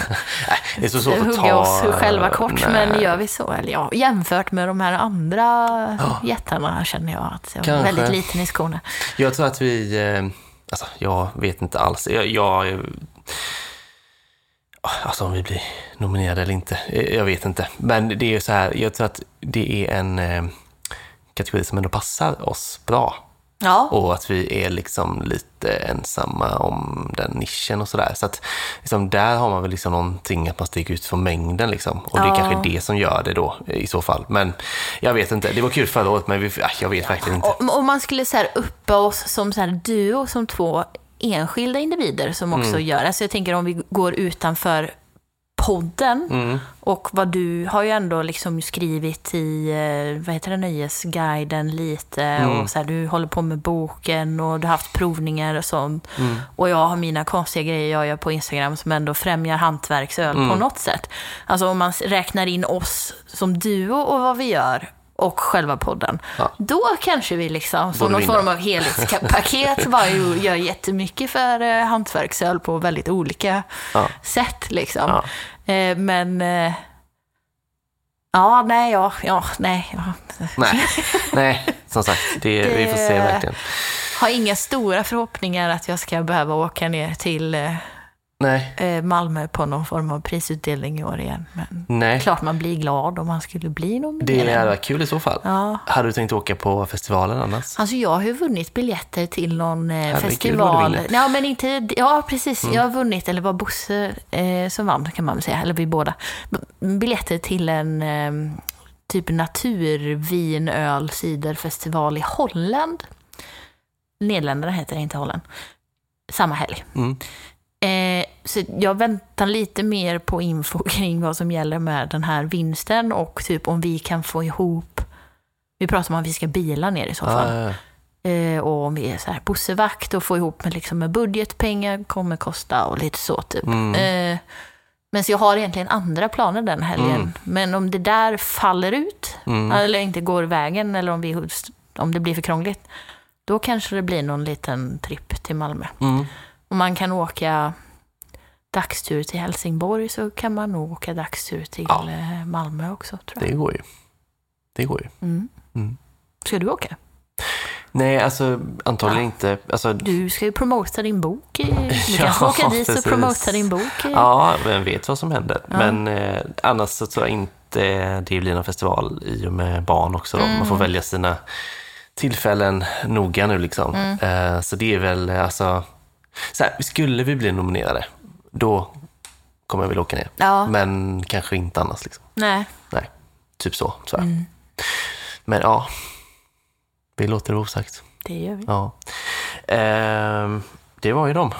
det är så svårt att hugga ta... oss själva kort. Nej. Men gör vi så? Eller ja, jämfört med de här andra Ja. jättarna känner jag att jag är Kanske. väldigt liten i skorna. Jag tror att vi... eh, Alltså, jag vet inte alls. Jag... jag Alltså om vi blir nominerade eller inte, eh, jag vet inte. Men det är ju så här, jag tror att det är en eh, kategori som ändå passar oss bra. Ja, Och att vi är liksom lite ensamma om den nischen och sådär. Så att liksom, där har man väl liksom någonting att man sticker ut från mängden liksom. Och det är Ja. kanske det som gör det då i så fall. Men jag vet inte, det var kul förra året men vi, ah, jag vet verkligen inte. Om man skulle så här uppa oss som så här duo, som två enskilda individer som också Mm. gör. Alltså jag tänker om vi går utanför podden Mm. och vad du har ju ändå liksom skrivit i, eh, vad heter det, Nöjesguiden lite Mm. och så här, du håller på med boken och du har haft provningar och sånt. Mm. Och jag har mina konstiga grejer jag gör på Instagram som ändå främjar hantverksöl på Mm. något sätt. Alltså om man räknar in oss som duo och vad vi gör och själva podden. Ja. Då kanske vi liksom, som någon vinna. form av helhetspaket, bara gör jättemycket för eh, hantverksöl på väldigt olika Ja. sätt. Liksom. Ja. Eh, men... Eh, ja, nej, ja, ja, nej. Ja. Nej, nej, som sagt, det, vi får se Det- verkligen. Har inga stora förhoppningar att jag ska behöva åka ner till eh, Nej, eh, Malmö på någon form av prisutdelning i år igen. Men nej. klart man blir glad om man skulle bli Det nominerad. hade varit kul i så fall. Ja. Hade du tänkt åka på festivalen annars? Alltså jag har ju vunnit biljetter till någon eh, Herregud, festival. vinner. Ja, men inte, ja, precis. Mm. Jag har vunnit, eller var Bosse eh, som vann kan man väl säga, eller vi båda. Biljetter till en eh, typ naturvinöl ciderfestival i Holland. Nederländerna heter det, inte Holland. Samma helg. Mm. Eh, så jag väntar lite mer på info kring vad som gäller med den här vinsten och typ om vi kan få ihop vi pratar om att vi ska bila ner i så fall. Ja, ja, ja. Eh, och om vi är så här bussevakt och få ihop med, liksom, med budgetpengar kommer kosta och lite så typ. Mm. Eh, men så jag har egentligen andra planer den helgen. Mm. Men om det där faller ut, Mm. eller inte går vägen, eller om, vi, om det blir för krångligt, då kanske det blir någon liten tripp till Malmö. Mm. Om man kan åka dagstur till Helsingborg så kan man nog åka dagstur till Ja. eh, Malmö också, tror jag. Det går ju. Det går ju. Mm. Mm. Ska du åka? Nej, alltså antagligen Ja. inte. Alltså, Du ska ju promota din bok. Du Ja, kanske åka dit precis. och promota din bok. Ja, vem vet vad som händer. Ja. Men eh, annars så tror jag inte det blir någon festival i och med barn också. Då. Man får Mm. välja sina tillfällen noga nu liksom. Mm. Eh, så det är väl alltså, så här, skulle vi bli nominerade, då kommer jag väl åka ner. Ja, Men kanske inte annars liksom. nej. Nej, typ så tror jag. Mm, Men ja, vi låter det osagt. det gör vi. Ja. Ehm, det var ju dem.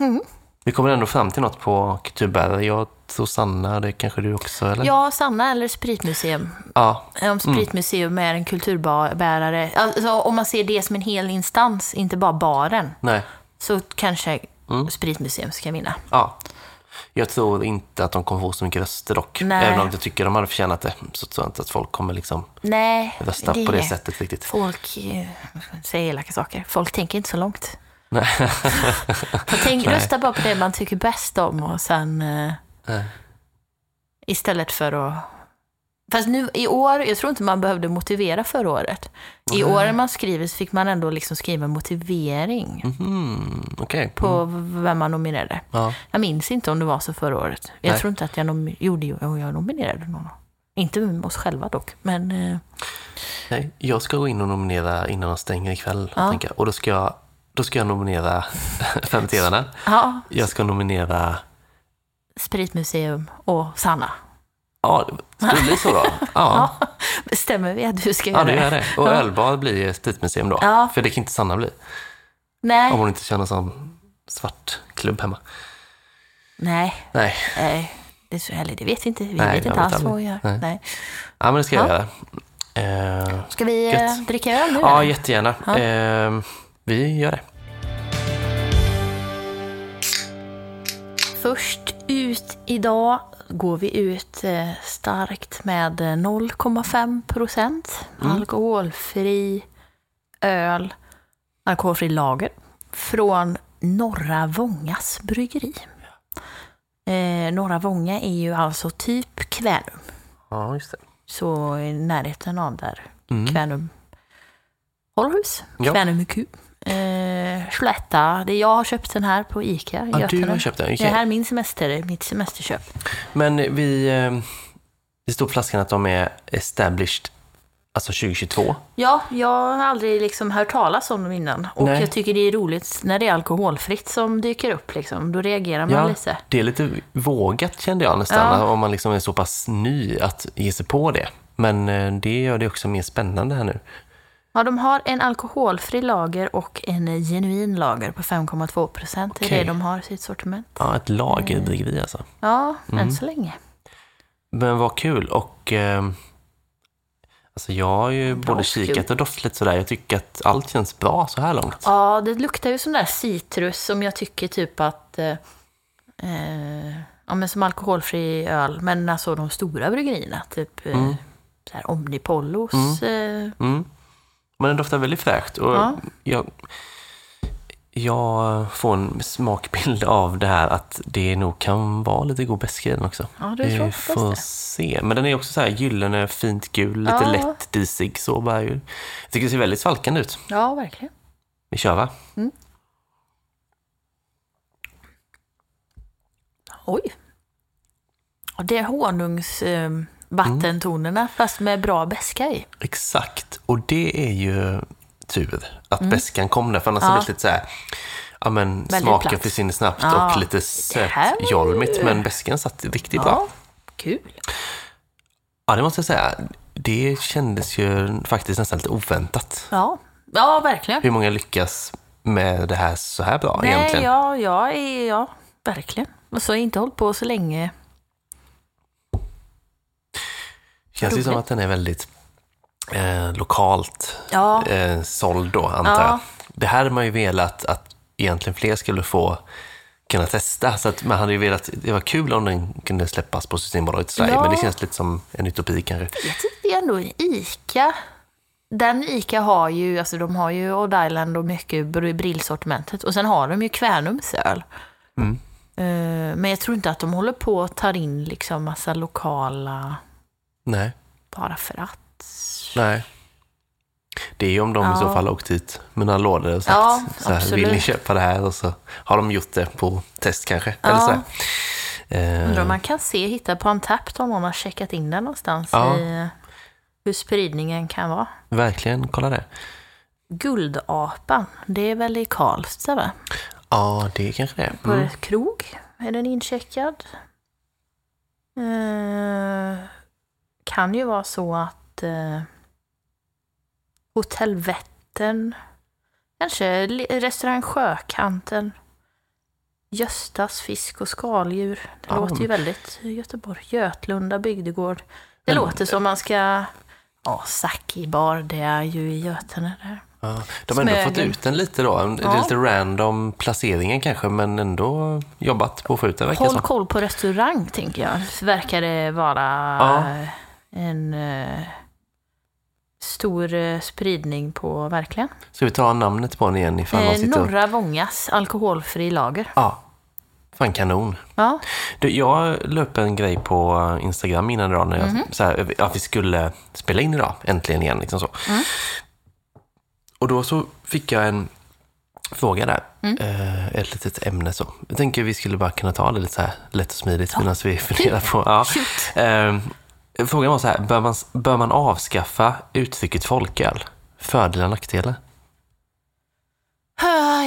Mm. Vi kommer ändå fram till något på kulturbärare. Jag tror Sanna, det kanske du också eller? Ja, Sanna eller Spritmuseum. Ja, Om Spritmuseum är en kulturbärare, alltså om man ser det som en hel instans, inte bara baren, nej. Så kanske Mm. Spritmuseum ska vinna. Ja. Jag tror inte att de kommer få så mycket röster dock. Nej. Även om jag tycker de hade förtjänat det, så tror jag inte att folk kommer liksom Nej, rösta på det sättet riktigt. Folk eh, säger elaka saker. Folk tänker inte så långt. Nej. Tänk, rösta bara på det man tycker bäst om och sen eh, Nej. istället för att... Fast nu i år, jag tror inte man behövde motivera förra året. I Nej. år när man skriver så fick man ändå liksom skriva motivering Mhm, Okej. på Mm. vem man nominerade. Ja. Jag minns inte om det var så förra året. Jag Nej. tror inte att jag nom- gjorde, jo, jag nominerade någon. Inte oss själva dock, men eh, Nej, jag ska gå in och nominera innan de stänger ikväll. Ja. Och då ska jag, då ska jag nominera Fermenterarna. ja, Jag ska nominera Spritmuseum och Sanna. Ja, skulle det bli så då? Ja, Bestämmer vi att du ska ja göra det gör det. Och Ja. ölbar blir spritmuseum då. Ja. För det kan inte Sanna bli. Nej, Om hon inte känner sån svart klubb hemma. nej, Nej, nej. Det, är så, eller det vet vi inte. Vi Nej, vet inte alls vad vi gör. Nej. Nej. ja, men det ska jag Ja. göra. Eh, Ska vi eh, Gött. dricka öl nu? ja, eller? jättegärna. Ja. Eh, vi gör det. Först ut idag går vi ut eh, starkt med eh, 0,5 procent alkoholfri öl, alkoholfri lager från Norra Vångas bryggeri. Eh, Norra Vånga är ju alltså typ Kvänum, Ja, just det. så i närheten av där Mm. Kvänum håller hus. Ja. Kvänum med Q. Eh, Slätta, det jag har köpt den här på Ica i Ja, du har köpt den, okej. Det här är min semester, mitt semesterköp. Men vi... eh, Det står på flaskan att de är established, alltså 2022. Ja, jag har aldrig liksom hört talas om dem innan. Och Nej. jag tycker det är roligt när det är alkoholfritt som dyker upp. Liksom. Då reagerar man Ja, lite. det är lite vågat kände jag nästan, Ja. om man liksom är så pass ny att ge sig på det. Men eh, det gör det också mer spännande här nu. Ja, de har en alkoholfri lager och en genuin lager på 5,2 procent. Det är det de har i sitt sortiment. Ja, ett lagerdrickeri alltså. Ja, Mm. än så länge. Men vad kul och... Eh, alltså jag har ju både Doftkul. kikat och doftat lite sådär. Jag tycker att allt känns bra så här långt. Ja, det luktar ju sån där citrus som jag tycker typ att... Eh, eh, ja, men som alkoholfri öl. Men alltså de stora bryggerierna. Typ eh, Mm. så här Omnipollos. Eh, Mm. Men den doftar väldigt fräscht. Och Ja. jag, jag får en smakbild av det här att det nog kan vara lite god beska i den också. ja, du tror får det. se. Men den är också så här gyllene, fint gul, lite Ja. lätt disig. Så bara ju. Jag tycker det ser väldigt svalkande ut. Ja, verkligen. Vi kör va? Oj. Och det är honungsvattentonerna eh, vattentonerna, fast med bra beska i. Exakt. Och det är ju tur att beskan kom där. För annars Mm. Ja. hade det lite så här, ja men Väldigt smaken platt. försvinner snabbt Ja, och lite sötjolmigt. Men beskan satt riktigt bra. Ja, kul. Ja, det måste jag säga. Det kändes ju faktiskt nästan lite oväntat. Ja, ja verkligen. Hur många lyckas med det här så här bra Nej, egentligen? ja, ja, ja, verkligen. Och så har jag inte hållit på så länge. Känns ju som att den är väldigt eh, lokalt Ja, eh, såld då, antar Ja. jag. Det här hade man ju velat att egentligen fler skulle få kunna testa. Så att man hade ju velat, det var kul om den kunde släppas på Systembolaget i Sverige, Ja. men det känns lite som en utopi kanske. jag tycker ändå ICA. Den ICA har ju, alltså de har ju Odd Island och mycket br- brillsortimentet. Och sen har de ju Kvänums öl. Mm. Eh, Men jag tror inte att de håller på att ta in liksom massa lokala Nej, bara för att. nej. Det är ju om de i Ja. så fall åkt hit med några lådor och sagt Ja, så här, vill ni köpa det här? Och så har de gjort det på test kanske. Ja. Eller så här. Eh, Undrar om man kan se, hitta på en tapp om någon har checkat in den någonstans Ja. i eh, hur spridningen kan vara. verkligen, kolla det. Guldapan, det är väl i Karlstad va? Ja, det kanske det är. På Mm. ett krog är den incheckad. Eh, kan ju vara så att eh, Hotell Vättern, kanske restaurang Sjökanten, Göstas fisk och skaldjur. Det Ja. låter ju väldigt Göteborg. Götlunda bygdegård. Det Men- låter som man ska... Ja, Saki bar, det är ju i Götene där. Ja, de har ändå fått ut den lite då. Det är Ja. lite random placeringen kanske, men ändå jobbat på att få ut den Håll koll på restaurang, tänker jag. Verkar det vara Ja. En eh, stor eh, spridning på, verkligen. Ska vi ta namnet på den igen ifall man Eh, sitter. Norra Vångas alkoholfri lager. Ja, fan kanon. Ja, Du, jag upp en grej på Instagram innan idag, när jag, Mhm. så här, att vi skulle spela in idag, äntligen igen. Liksom så. Mm. Och då så fick jag en fråga där, Mm. eh, ett litet ämne så. Jag tänker vi skulle bara kunna ta det lite så här lätt och smidigt medan vi funderar på... Ja. frågan var så här, bör man, bör man avskaffa uttrycket folköl? Fördelar och nackdelar?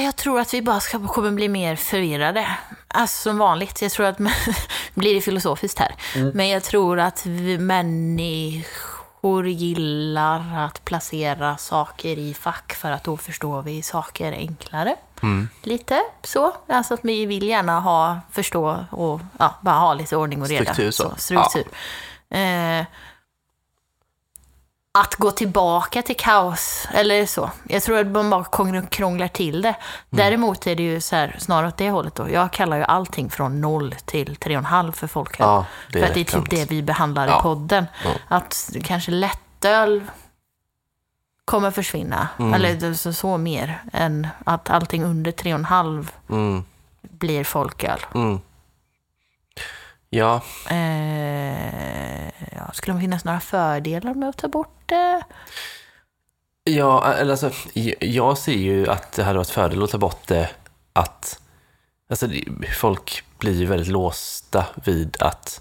Jag tror att vi bara ska, kommer bli mer förvirrade. Alltså som vanligt. Jag tror att blir det filosofiskt här. Men jag tror att vi människor gillar att placera saker i fack för att då förstår vi saker enklare. Mm. Lite så. Alltså att vi vill gärna ha, förstå och ja, bara ha lite ordning och reda. Struktur så. struktur. Eh, att gå tillbaka till kaos, eller så. Jag tror att man bara krång- krånglar till det. Däremot är det ju så här, snarare åt det hållet då. Jag kallar ju allting från noll till tre och en halv för folköl. Ja, för att det är typ det vi behandlar Ja. i podden. Ja. Att kanske lättöl kommer försvinna. Mm. Eller så, så mer än att allting under tre och en halv Mm, blir folköl. mm. Ja, Eh, ja, skulle det finnas några fördelar med att ta bort det? Ja, eller alltså, jag ser ju att det hade varit fördel att ta bort det att alltså, folk blir ju väldigt låsta vid att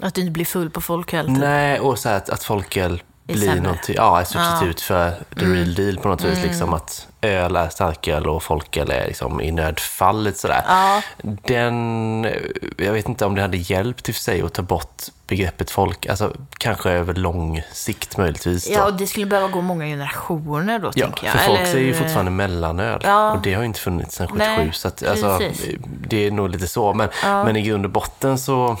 Att du inte blir full på folköl? Typ. nej, och så här att, att folköl Sämre. något, ja, ett substitut för the Mm. real deal på något vis. Liksom att öl är starköl och folköl är liksom i nödfallet sådär. Ja, Den, jag vet inte om det hade hjälpt i för sig att ta bort begreppet folk, alltså kanske över lång sikt möjligtvis. Då. ja, och det skulle behöva gå många generationer då, Ja, tänker jag. för folk Eller- säger ju fortfarande mellanöl Ja. och det har ju inte funnits sedan 77. Nej, så att, alltså, det är nog lite så. Men, Ja. men i grund och botten så,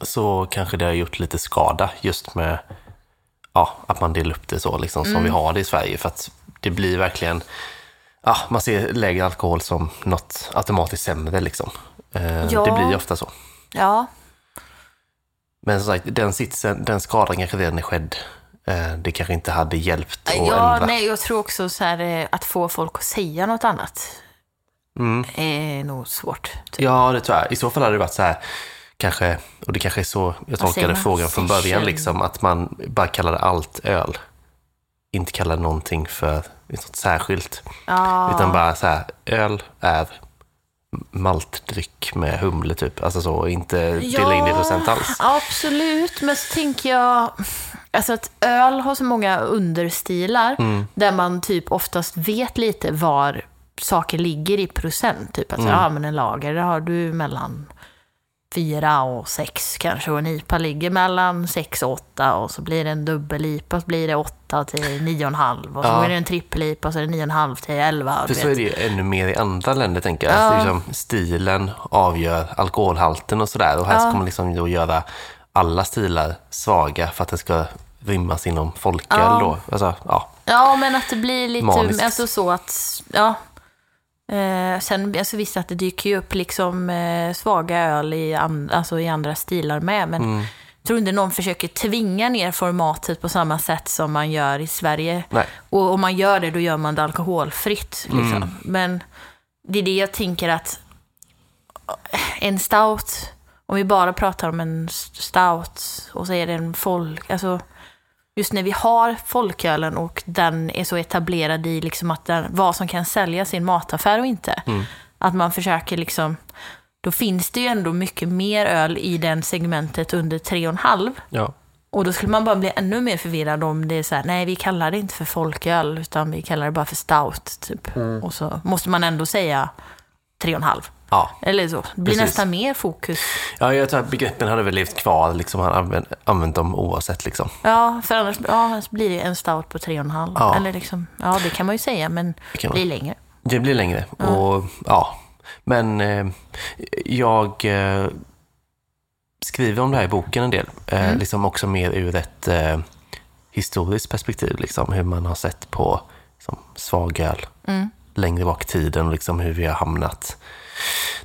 så kanske det har gjort lite skada just med ja, att man delar upp det så liksom, Mm. som vi har det i Sverige. För att det blir verkligen, ja, man ser lägre alkohol som något automatiskt sämre. Liksom. Eh, Ja. Det blir ofta så. Ja, Men som sagt, den sitsen, den skadan kanske redan är skedd. Eh, Det kanske inte hade hjälpt att ja ändra. nej, jag tror också så här, eh, att få folk att säga något annat Mm. är nog svårt. Typ. Ja, det tror jag. I så fall hade det varit så här, kanske, och det kanske är så jag tolkade frågan från början, liksom, att man bara kallade allt öl. Inte kallade någonting för något särskilt. Ja, Utan bara så här, öl är maltdryck med humle typ. Alltså så, inte dela in det i procent alls. Absolut, men så tänker jag alltså att öl har så många understilar Mm. där man typ oftast vet lite var saker ligger i procent. Typ att Mm. ja, men en lager där har du mellan fyra och sex kanske och en IPA ligger mellan sex och åtta och så blir det en dubbel-IPA så blir det åtta till nio och en halv och så Ja. är det en trippel-IPA så är det nio och en halv till elva. För så är det ju ännu mer i andra länder, tänker jag. Ja. Alltså, liksom, stilen avgör alkoholhalten och sådär. Och här Ja. ska man liksom då göra alla stilar svaga för att det ska rymmas inom folköl Ja. då. Alltså, ja. Ja, men att det blir lite Maniskt. alltså så att, ja. Eh, sen, alltså visst att det dyker ju upp liksom eh, svaga öl i, an, alltså i andra stilar med, men Mm. tror inte någon försöker tvinga ner formatet på samma sätt som man gör i Sverige. Nej. Och om man gör det, då gör man det alkoholfritt. Liksom. Mm. Men det är det jag tänker att en stout, om vi bara pratar om en stout och så är det en folk, alltså just när vi har folkölen och den är så etablerad i liksom att den, vad som kan säljas i en mataffär och inte. Mm. Att man försöker liksom, då finns det ju ändå mycket mer öl i den segmentet under 3,5. Ja. Och då skulle man bara bli ännu mer förvirrad om det är så här, nej vi kallar det inte för folköl, utan vi kallar det bara för stout, typ. Mm. Och så måste man ändå säga 3,5. Ja. Eller så. Det blir Precis. nästan mer fokus. ja, jag tror att begreppen hade väl levt kvar, liksom, han använt, använt dem oavsett. Liksom. Ja, för annars, ja, annars blir det en stout på 3,5. Ja. Eller liksom, ja, det kan man ju säga, men Det blir längre. Det blir längre. Och, ja. Men eh, jag eh, skriver om det här i boken en del. Eh, Mm. liksom också mer ur ett eh, historiskt perspektiv. Liksom, hur man har sett på liksom, svagöl Mm. Längre bak i tiden. och Liksom, hur vi har hamnat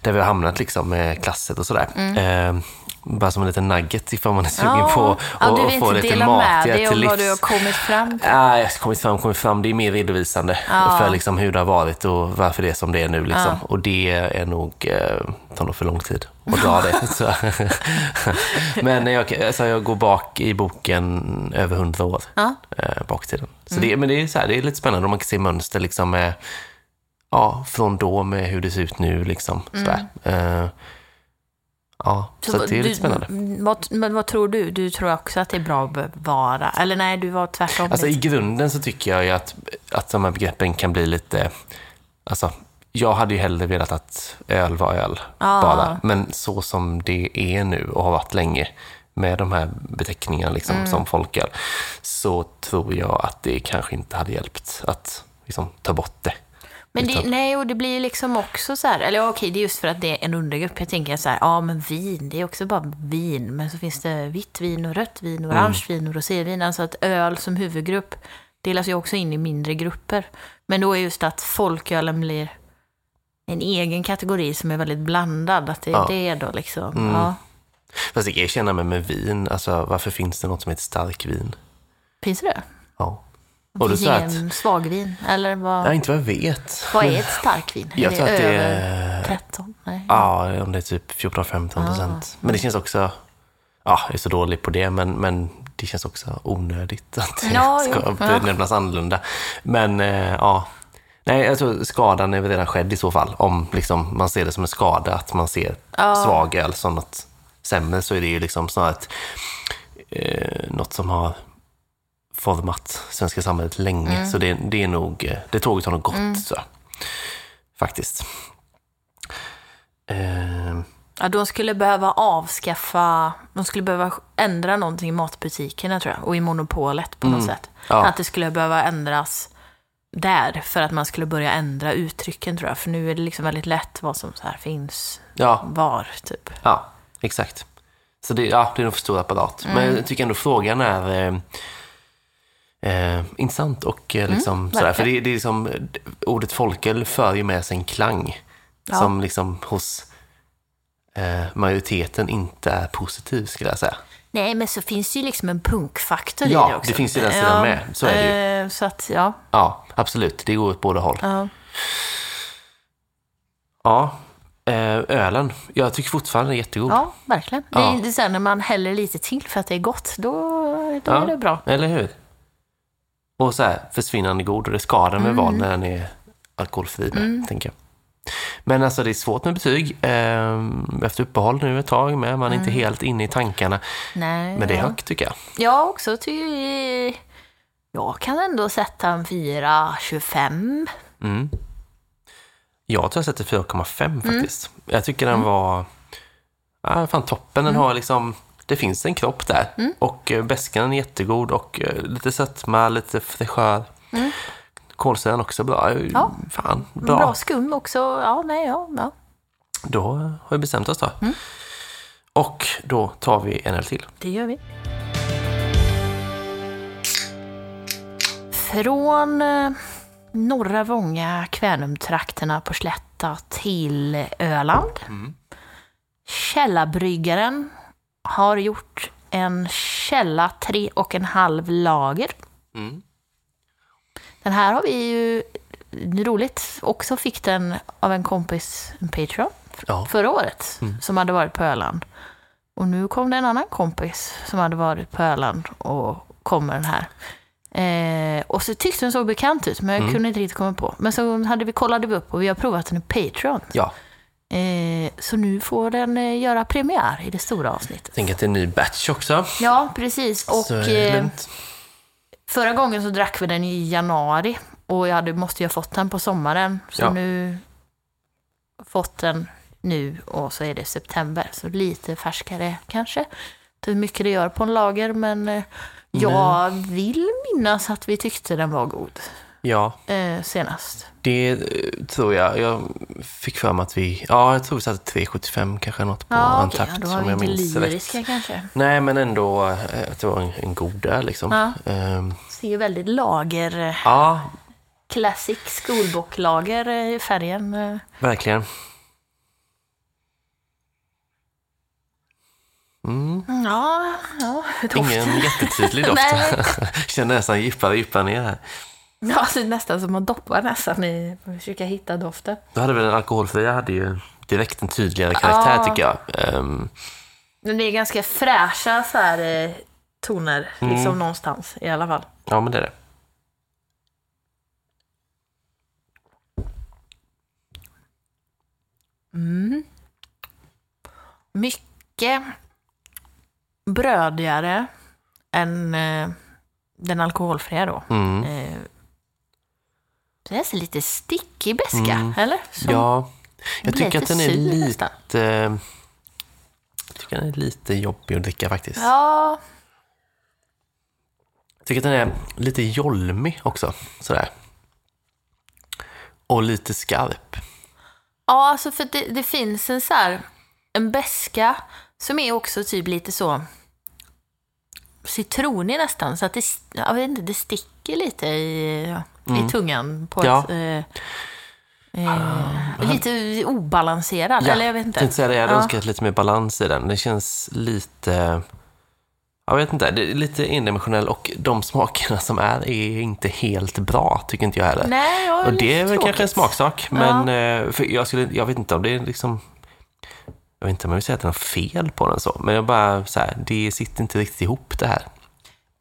där vi har hamnat liksom, med klasser och sådär. Eh, bara som en liten nugget ifall man är sugen Mm. Ja, på ja, att du att vill få inte lite dela med dig till om vad du har livs. kommit fram till. Jag har kommit fram, kommit fram. Det är mer redovisande Ja. för liksom hur det har varit och varför det är som det är nu. Liksom. Ja. Och det är nog, eh, tar nog för lång tid att dra det. Så. Men jag, alltså, jag går bak i boken över hundra år eh, bak i tiden. Så Mm. det, men det är, så här, det är lite spännande om man kan se mönster liksom, med, ja, från då med hur det ser ut nu. Liksom, sådär. Eh, ja, så, att det är Mm. lite spännande. Vad, men vad tror du? Du tror också att det är bra att bevara? Eller nej, du var tvärtom. Alltså i grunden så tycker jag ju att, att de här begreppen kan bli lite... Alltså, jag hade ju hellre velat att öl var öl Ja. bara. Men så som det är nu och har varit länge med de här beteckningarna liksom, Mm. som folköl, så tror jag att det kanske inte hade hjälpt att liksom, ta bort det. Men det, Utan- nej, och det blir ju liksom också så här, eller okej, det är just för att det är en undergrupp. Jag tänker så här, ja men vin, det är också bara vin. Men så finns det vitt vin och rött vin och orange vin och rosévin. Alltså att öl som huvudgrupp delas ju också in i mindre grupper. Men då är just att folkölen blir en egen kategori som är väldigt blandad. Att det är Ja. det då liksom. Ja. Fast det kan jag känna med, med vin. Alltså, varför finns det något som heter starkvin? Finns det det? Det Och sa att... ingen svagvin? Eller vad, Nej, inte vad jag vet. vad är ett starkvin? Jag är tror att det över är... 13? Nej. Ja, om det är typ 14-15 procent. Men det känns också... Ja, jag är så dålig på det, men, men det känns också onödigt att det Ja, ska ja. benämnas annorlunda. Men eh, ja, nej, tror skadan är väl redan skedd i så fall. Om liksom, man ser det som en skada, att man ser Ja. svag öl som något sämre, så är det ju liksom snarare ett, eh, något som har format svenska samhället länge. Mm. Så det, det är nog, eh, det tåget har nog gått, så. Faktiskt. Eh, Ja, de skulle behöva avskaffa, de skulle behöva ändra någonting i matbutikerna tror jag, och i monopolet på något sätt. ja. Att det skulle behöva ändras där för att man skulle börja ändra uttrycken tror jag. För nu är det liksom väldigt lätt vad som så här finns ja, var, typ. Ja, exakt. Så det, ja, det är nog för stor apparat. Men jag tycker ändå frågan är eh, eh, intressant och eh, liksom sådär. För det, det är liksom, eh, ordet folköl för ju med sig en klang Ja. som liksom hos eh, majoriteten inte är positiv skulle jag säga. Nej, men så finns det ju liksom en punkfaktor i Ja, det också. det finns ju den sidan med. Så är det ju. Så att, ja. Ja, absolut. Det går åt båda håll. ja. Ja, eh, ölen. Jag tycker fortfarande den är jättegod. Ja, verkligen. Det Ja. är, det är så här, när man häller lite till för att det är gott, då, då Ja. är det bra. Eller hur? Och så här försvinnande god och det ska den väl vara när den är alkoholfri med, tänker jag. Men alltså det är svårt med betyg. Ehm, Efter uppehåll nu ett tag med. Man är inte helt inne i tankarna. Nej, Men det är högt tycker jag. Jag också ty... Jag kan ändå sätta en 4,25. Mm. Jag tror jag sätter 4,5 Mm. faktiskt. Jag tycker den var ja, fan toppen. Den Mm. har liksom, det finns en kropp där. Och eh, beskan är jättegod och eh, lite sötma, lite fräschör. Kolsyran också bra. Mm. Ja. Fan, Bra. bra. skum också. Ja, nej, ja. ja. Då har vi bestämt oss då. Mm. Och då tar vi en öl till. Det gör vi. Från eh, norra Vånga, Kvänumtrakterna på Slätta till Öland. Källabryggaren har gjort en källa tre och en halv lager. Mm. Den här har vi ju, roligt, också fick den av en kompis, en Patreon, Ja. förra året, som hade varit på Öland. Och nu kom det en annan kompis som hade varit på Öland och kom med den här. Eh, och så tyckte den så bekant ut, men jag kunde inte riktigt komma på. Men så hade vi, kollade vi upp och vi har provat den i Patreon. Ja, så nu får den eh, göra premiär i det stora avsnittet. tänker att det är en ny batch också. Ja, precis. Och eh, förra gången så drack vi den i januari och jag hade, måste ju ha fått den på sommaren. Så Ja. nu fått den nu och så är det september. Så lite färskare kanske. Det är mycket det gör på en lager men eh, jag vill minnas att vi tyckte den var god Ja, eh, senast. det eh, tror jag. Jag fick för mig att vi, ja jag tror vi satte 3,75 kanske något på Ja, okej, takt ja, då var som vi inte rätt. lyriska kanske. Nej, men ändå eh, att det var en, en god öl liksom. Ja. Ehm, Ser ju väldigt lager, eh, ja, classic skolbocklager i färgen. verkligen. Mm, Ja, ja. ingen jättetydlig doft. Känner nästan djupare och djupare ner här. Ja, det är nästan som att doppa nästan i försöka hitta doften. Då hade väl den alkoholfria hade ju direkt en tydligare karaktär Ja. tycker jag. Ehm, Men det är ganska fräscha så här, eh, toner, Mm. liksom någonstans i alla fall. ja, men det är det. Mycket brödigare än eh, den alkoholfria då. Mm. Eh, det är så lite stickig beska, Mm. eller? Som Ja, jag tycker att den är lite... nästan. Jag tycker den är lite jobbig att dricka faktiskt. Ja, Jag tycker att den är lite jolmig också. Sådär. Och lite skarp. Ja, alltså för det, det finns en så här, en beska som är också typ lite så citronig nästan. Så att det, jag vet inte, det sticker lite i, i tungan på Mm. Ja. ett... Eh, eh, lite obalanserad, eller jag vet inte. tänkte säga det, jag hade Ja. önskat lite mer balans i den. Det känns lite... Jag vet inte, det är lite endimensionell och de smakerna som är är inte helt bra, tycker inte jag heller. Nej, ja, och det är väl kanske en smaksak, men eh, för jag, skulle, jag vet inte om det är liksom... Jag vet inte om jag vill säga att det är något fel på den så, men jag bara så här, det sitter inte riktigt ihop det här.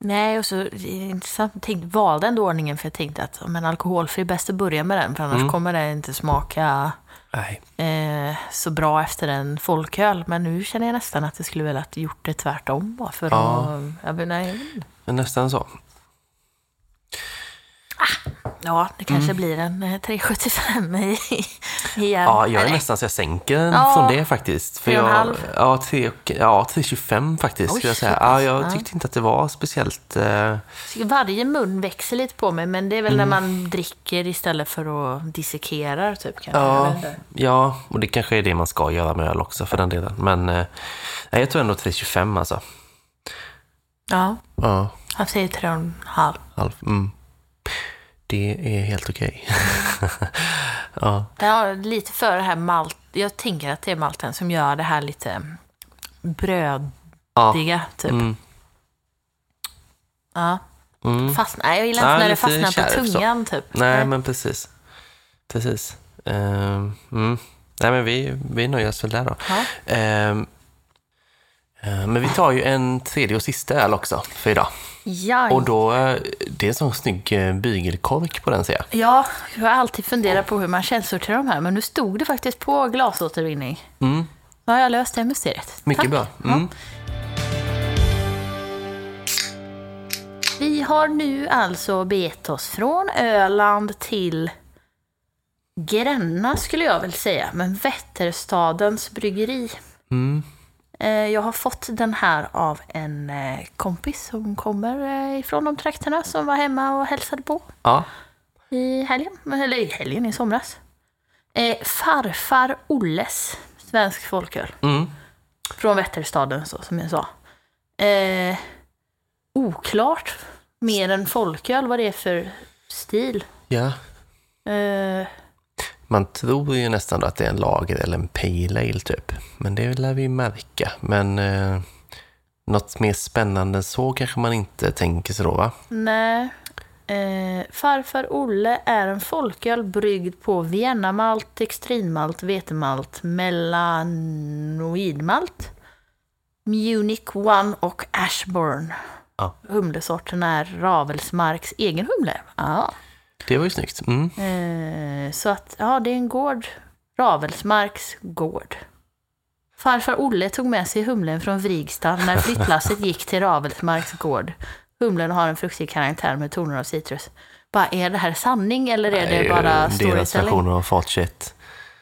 Nej, och så intressant. Jag valde ändå ordningen för jag tänkte att men alkoholfri är bäst att börja med den för annars Mm. kommer det inte smaka eh, så bra efter en folköl. Men nu känner jag nästan att jag skulle vilja att gjort det tvärtom bara för Ja. att... Jag nej, Men nästan så. Ja, det kanske blir en eh, 375 i, igen. Mm. Ja, jag är nästan så jag sänker Ja. från det faktiskt. För jag, ja, tre, och- ja, 3,25 faktiskt. Oj, skulle jag säga. Ja, jag Ja. tyckte inte att det var speciellt... Eh, Varje mun växer lite på mig, men det är väl Mm. när man dricker istället för att dissekera typ kanske. Ja, ja, och det kanske är det man ska göra med öl också för den delen. Men eh, jag tror ändå 3,25 alltså. ja, Ja, jag säger tre och en halv. halv. Mm. Det är helt okej. ja, Det har lite för det här malt. Jag tänker att det är malten som gör det här lite brödiga, ja. typ. Mm. Ja. Mm. Fastna, nej, jag gillar Ja, inte när det fastnar på kärv så. tungan, typ. Nej, men precis. Precis. Ehm, mm. Nej, men vi, vi nöjer oss väl där då. Ja. Eh, men vi tar ju en tredje och sista öl också för idag. Ja, Och då, eh, det är en sån snygg eh, bygelkork på den ser jag. ja, jag har alltid funderat på hur man källsorterar de här, men nu stod det faktiskt på glasåtervinning. Mm. Nu har jag löst det mysteriet. Mycket Tack. bra. Mm. Vi har nu alltså begett oss från Öland till Gränna skulle jag väl säga, men Vätterstadens bryggeri. Mm. Eh, Jag har fått den här av en eh, kompis som kommer eh, ifrån de trakterna som var hemma och hälsade på Ja. i helgen, eller i helgen i somras. Farfar Olles, svensk folköl. Mm. Från Vätterstaden, så, som jag sa. Eh, oklart, mer än folköl, vad det är för stil. ja. Eh, Man tror ju nästan att det är en lager eller en pale ale typ. Men det lär vi märka. Men eh, något mer spännande än så kanske man inte tänker sig då va? nej. Eh, Farfar Olle är en folköl bryggd på Viennamalt, extrinmalt, vetemalt, melanoidmalt, Munich One och Ashburn. Ja. Humlesorten är Ravelsmarks egen humle. Ja. Det var ju snyggt. Mm. Eh, så att, ja, det är en gård. Ravelsmarks gård. Farfar Olle tog med sig humlen från Vrigstad när flyttlasset gick till Ravelsmarks gård. Humlen har en fruktig karaktär med toner av citrus. Bara, är det här sanning eller är det ju bara Deras storytelling? version av fat 21.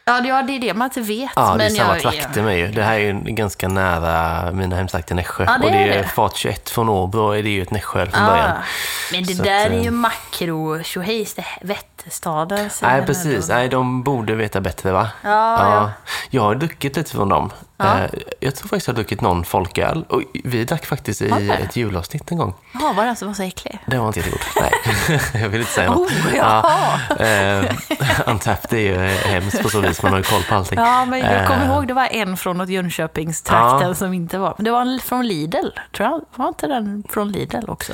Ja, det- ja, det är det man inte vet. Ja, det är samma jag, trakter med ju. Det här är ju ganska nära mina hemtrakter Nässjö. Ja, det och det är är det. fat 21 från Åbro är det ju ett Nässjö från Ja, början. men det Så där att, är eh, ju makro tjohejs, är Vätterstaden. Nej, precis. Nej, de borde veta bättre va? Ja, ja. Jag har druckit lite från dem. Ja. Eh, Jag tror faktiskt jag har druckit någon folköl. Och vi drack faktiskt i ett julavsnitt en gång. Jaha, var den som var så äcklig? Det var inte jättegod. Nej, jag vill inte säga något. Oh, jaha. Eh, Untapped är ju hemskt på så vis, man har ju koll på allting. Ja, men jag kommer Eh, ihåg det var en från något Jönköpingstrakten Ja. som inte var. Men det var en från Lidl, tror jag. Var inte den från Lidl också?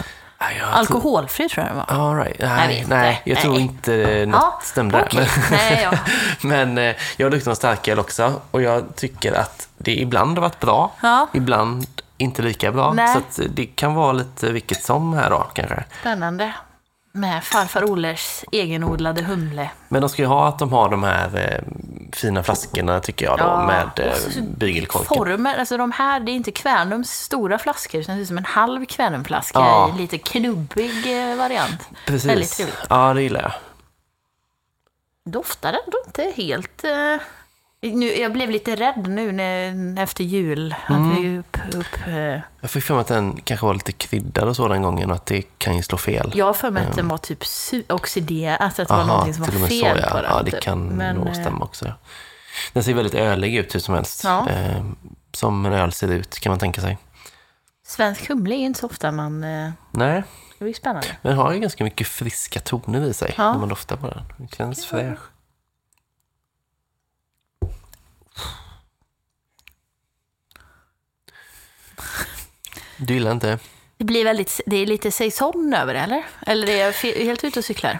Ja, jag tror- Alkoholfri tror jag den var. All right. Jag Nej, vet nej, jag tror Nej. inte något Ja, stämde där. okej. Nej, ja. Men eh, jag har druckit någon starköl också och jag tycker att det ibland har varit bra, Ja. ibland inte lika bra. Nej. Så det kan vara lite vilket som här då kanske. Spännande. Med farfar Ollers egenodlade humle. Men de ska ju ha att de har de här eh, fina flaskorna tycker jag då Ja, med eh, bygelkorken. Former, alltså de här, det är inte Kvärnums stora flaskor, utan det är som en halv Kvärnumflaska Ja. i lite knubbig eh, variant. Precis. Väldigt trevligt. Ja, det gillar jag. Doftar ändå inte helt... Eh, Nu, jag blev lite rädd nu när, efter jul. Mm. Att vi upp, upp, eh, Jag fick för mig att den kanske var lite kryddad och så den gången och att det kan ju slå fel. jag har för mig att den var typ oxiderad, alltså att det var Aha, någonting som var fel så, ja. på den. Ja, det typ. kan Men, nog eh, stämma också. Den ser väldigt ölig ut hur som helst. Ja. Eh, som en öl ser ut kan man tänka sig. Svensk humle är inte så ofta man... eh, Nej, Det blir spännande. men den har ju ganska mycket friska toner i sig Ja. när man doftar på den. Det känns fräsch. Du gillar inte? Det blir väldigt, det är lite saison över det, eller? Eller är jag helt ute och cyklar?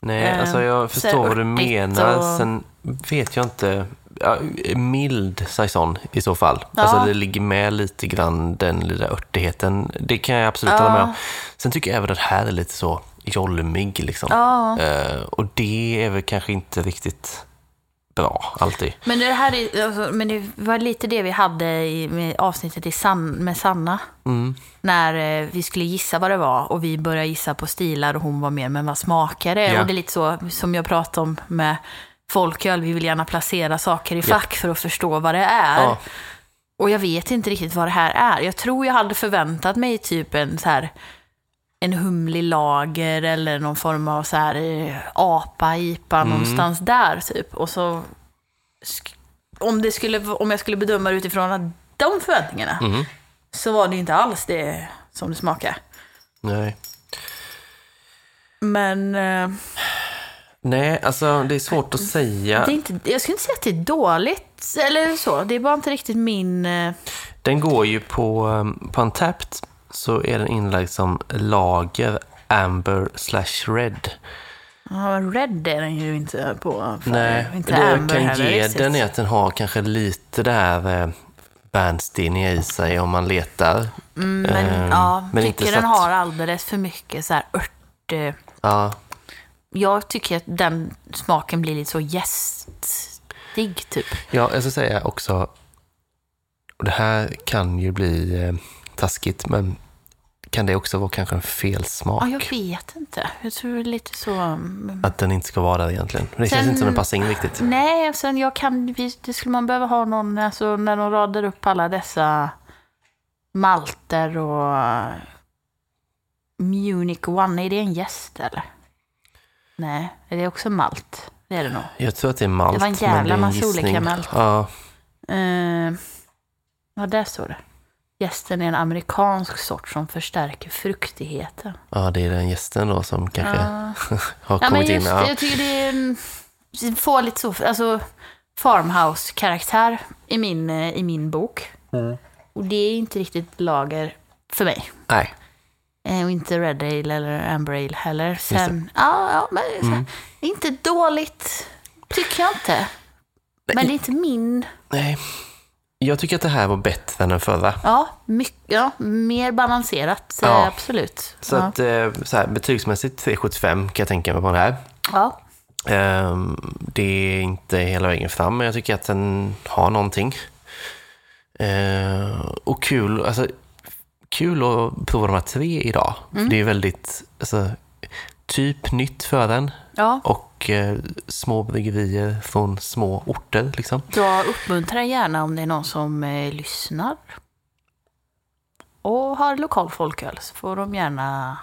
Nej, Eh, alltså jag så förstår vad du menar. och- Sen vet jag inte. Ja, mild saison i så fall. Ja. Alltså det ligger med lite grann den lilla örtigheten. Det kan jag absolut hålla med om. Sen tycker jag även att det här är lite så jolmig liksom. Ja. Eh, och det är väl kanske inte riktigt bra alltid. Men det här är, alltså, men det var lite det vi hade i med avsnittet i San, med Sanna. Mm. När eh, vi skulle gissa vad det var och vi började gissa på stilar och hon var mer, men vad smakar det? Ja. Och det är lite så som jag pratade om med folköl, vi vill gärna placera saker i fack för att förstå vad det är. Ja. Och jag vet inte riktigt vad det här är. Jag tror jag hade förväntat mig typ en så här en humlig lager eller någon form av så här eh, apa, IPA någonstans där typ. Och så om, det skulle, om jag skulle bedöma det utifrån att de förväntningarna Mhm. så var det inte alls det som det smakade. Nej. Men eh, Nej, alltså det är svårt att säga. det är inte, jag skulle inte säga att det är dåligt eller så. Det är bara inte riktigt min... eh, Den går ju på, um, på Untapped så är den inlagd som lager amber slash red. Ja, red är den ju inte på. Nej, inte det jag kan ge den är att den har kanske lite det här eh, bärnsteniga i sig om man letar. Mm, men Ehm, ja, men tycker inte den att- har alldeles för mycket så här ört... eh, Ja, Jag tycker att den smaken blir lite så gästig typ. ja, jag ska säga också, och det här kan ju bli eh, taskigt, men kan det också vara kanske en felsmak? Ja, jag vet inte. Jag tror lite så... mm. Att den inte ska vara där egentligen. Det känns Sen- inte som den passar in riktigt. Nej, sen jag kan... Det skulle man behöva ha någon, alltså när de radar upp alla dessa malter och Munich One, är det en gäst eller? Nej, är det också malt? Det är det nog. Jag tror att det är malt. Det var en jävla massa olika malt. Ja, Eh, ja, där står det. Gästen är en amerikansk sort som förstärker fruktigheten. ja, det är den gästen då som kanske Ja. har Ja, men kommit in. just det, Ja. jag tycker det är får lite så, alltså farmhouse-karaktär i min, eh, i min bok. Mm. Och det är inte riktigt lager för mig. Nej, Eh, Och inte Red Ale eller Amber Ale heller. Mm. Sen, ja, ja, men här, inte dåligt, tycker jag inte. Men det är inte min, nej. Jag tycker att det här var bättre än den förra. ja, mycket, ja mer balanserat, Ja. absolut. Så ja. att eh, så här, betygsmässigt 3,75 kan jag tänka mig på den här. ja. Ehm, det är inte hela vägen fram, men jag tycker att den har någonting. Ehm, och kul, alltså, kul att prova de här tre idag. Mm. Det är väldigt, alltså, typ nytt för den. ja. Och eh, små bryggerier från små orter liksom. Jag uppmuntrar gärna om det är någon som eh, lyssnar och har lokal folköl så får de gärna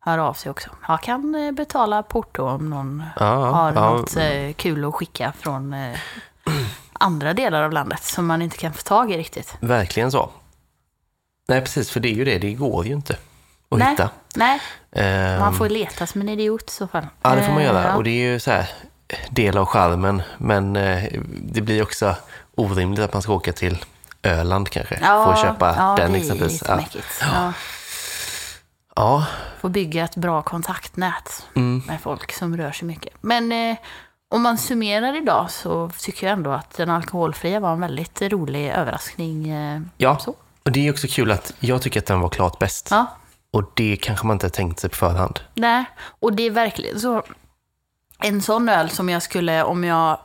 höra av sig också. Jag kan eh, betala porto om någon Ja, har ja, något eh, kul att skicka från eh, andra delar av landet som man inte kan få tag i riktigt. Verkligen så. Nej, precis, för det är ju det. Det går ju inte att Nej. hitta. Nej, Ehm, man får leta som en idiot i så fall. Ja, det får man Eh, göra. ja. Och det är ju så här, del av charmen. Men eh, det blir också orimligt att man ska åka till Öland kanske. för att köpa ja, den det är exempelvis. lite Ja. Ja. ja, Få bygga ett bra kontaktnät Mm. med folk som rör sig mycket. Men eh, om man summerar idag så tycker jag ändå att den alkoholfria var en väldigt rolig överraskning. Eh, ja. Så. Och det är också kul att jag tycker att den var klart bäst. ja, Och det kanske man inte tänkt sig på förhand. nej. Och det är verkligen så. En sån öl som jag skulle, om jag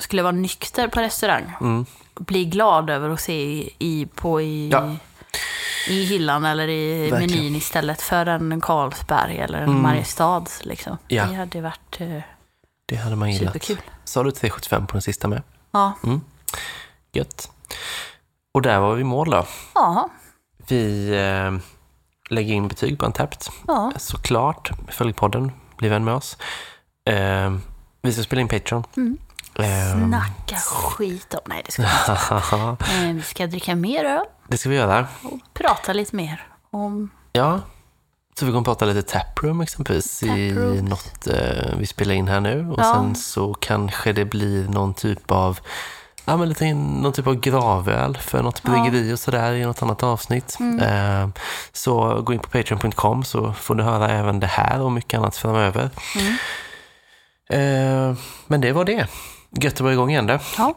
skulle vara nykter på restaurang, Mm. bli glad över att se i, i, på i, Ja. i hyllan eller i Verkligen. menyn istället för en Carlsberg eller en Mm. Mariestads. Liksom. Ja. Det hade varit eh, Det hade man gillat. superkul. Sa du 375 på den sista med? Ja. Gött. Och där var vi i mål då. Ja. Vi eh, lägger in betyg på Antapped. Ja. Såklart. Följ podden. Bli vän med oss. Eh, vi ska spela in Patreon. Mm. Eh, Snacka skit om... Nej, det ska vi inte. Eh, Vi ska dricka mer öl det ska vi göra. och prata lite mer om... Ja. Så vi kommer prata lite taproom exempelvis i något eh, vi spelar in här nu. Och Ja. sen så kanske det blir någon typ av Ja, men lite in, någon typ av gravöl för något. Mm. bryggeri och sådär i något annat avsnitt. Eh, så gå in på patreon.com så får du höra även det här och mycket annat framöver. Mm. Eh, men det var det. Gött att vara igång igen det. Ja,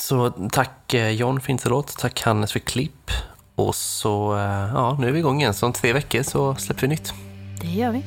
Så tack eh, John för introlåt, tack Hannes för klipp. Och så, eh, ja, nu är vi igång igen. Så om tre veckor så släpper vi nytt. det gör vi.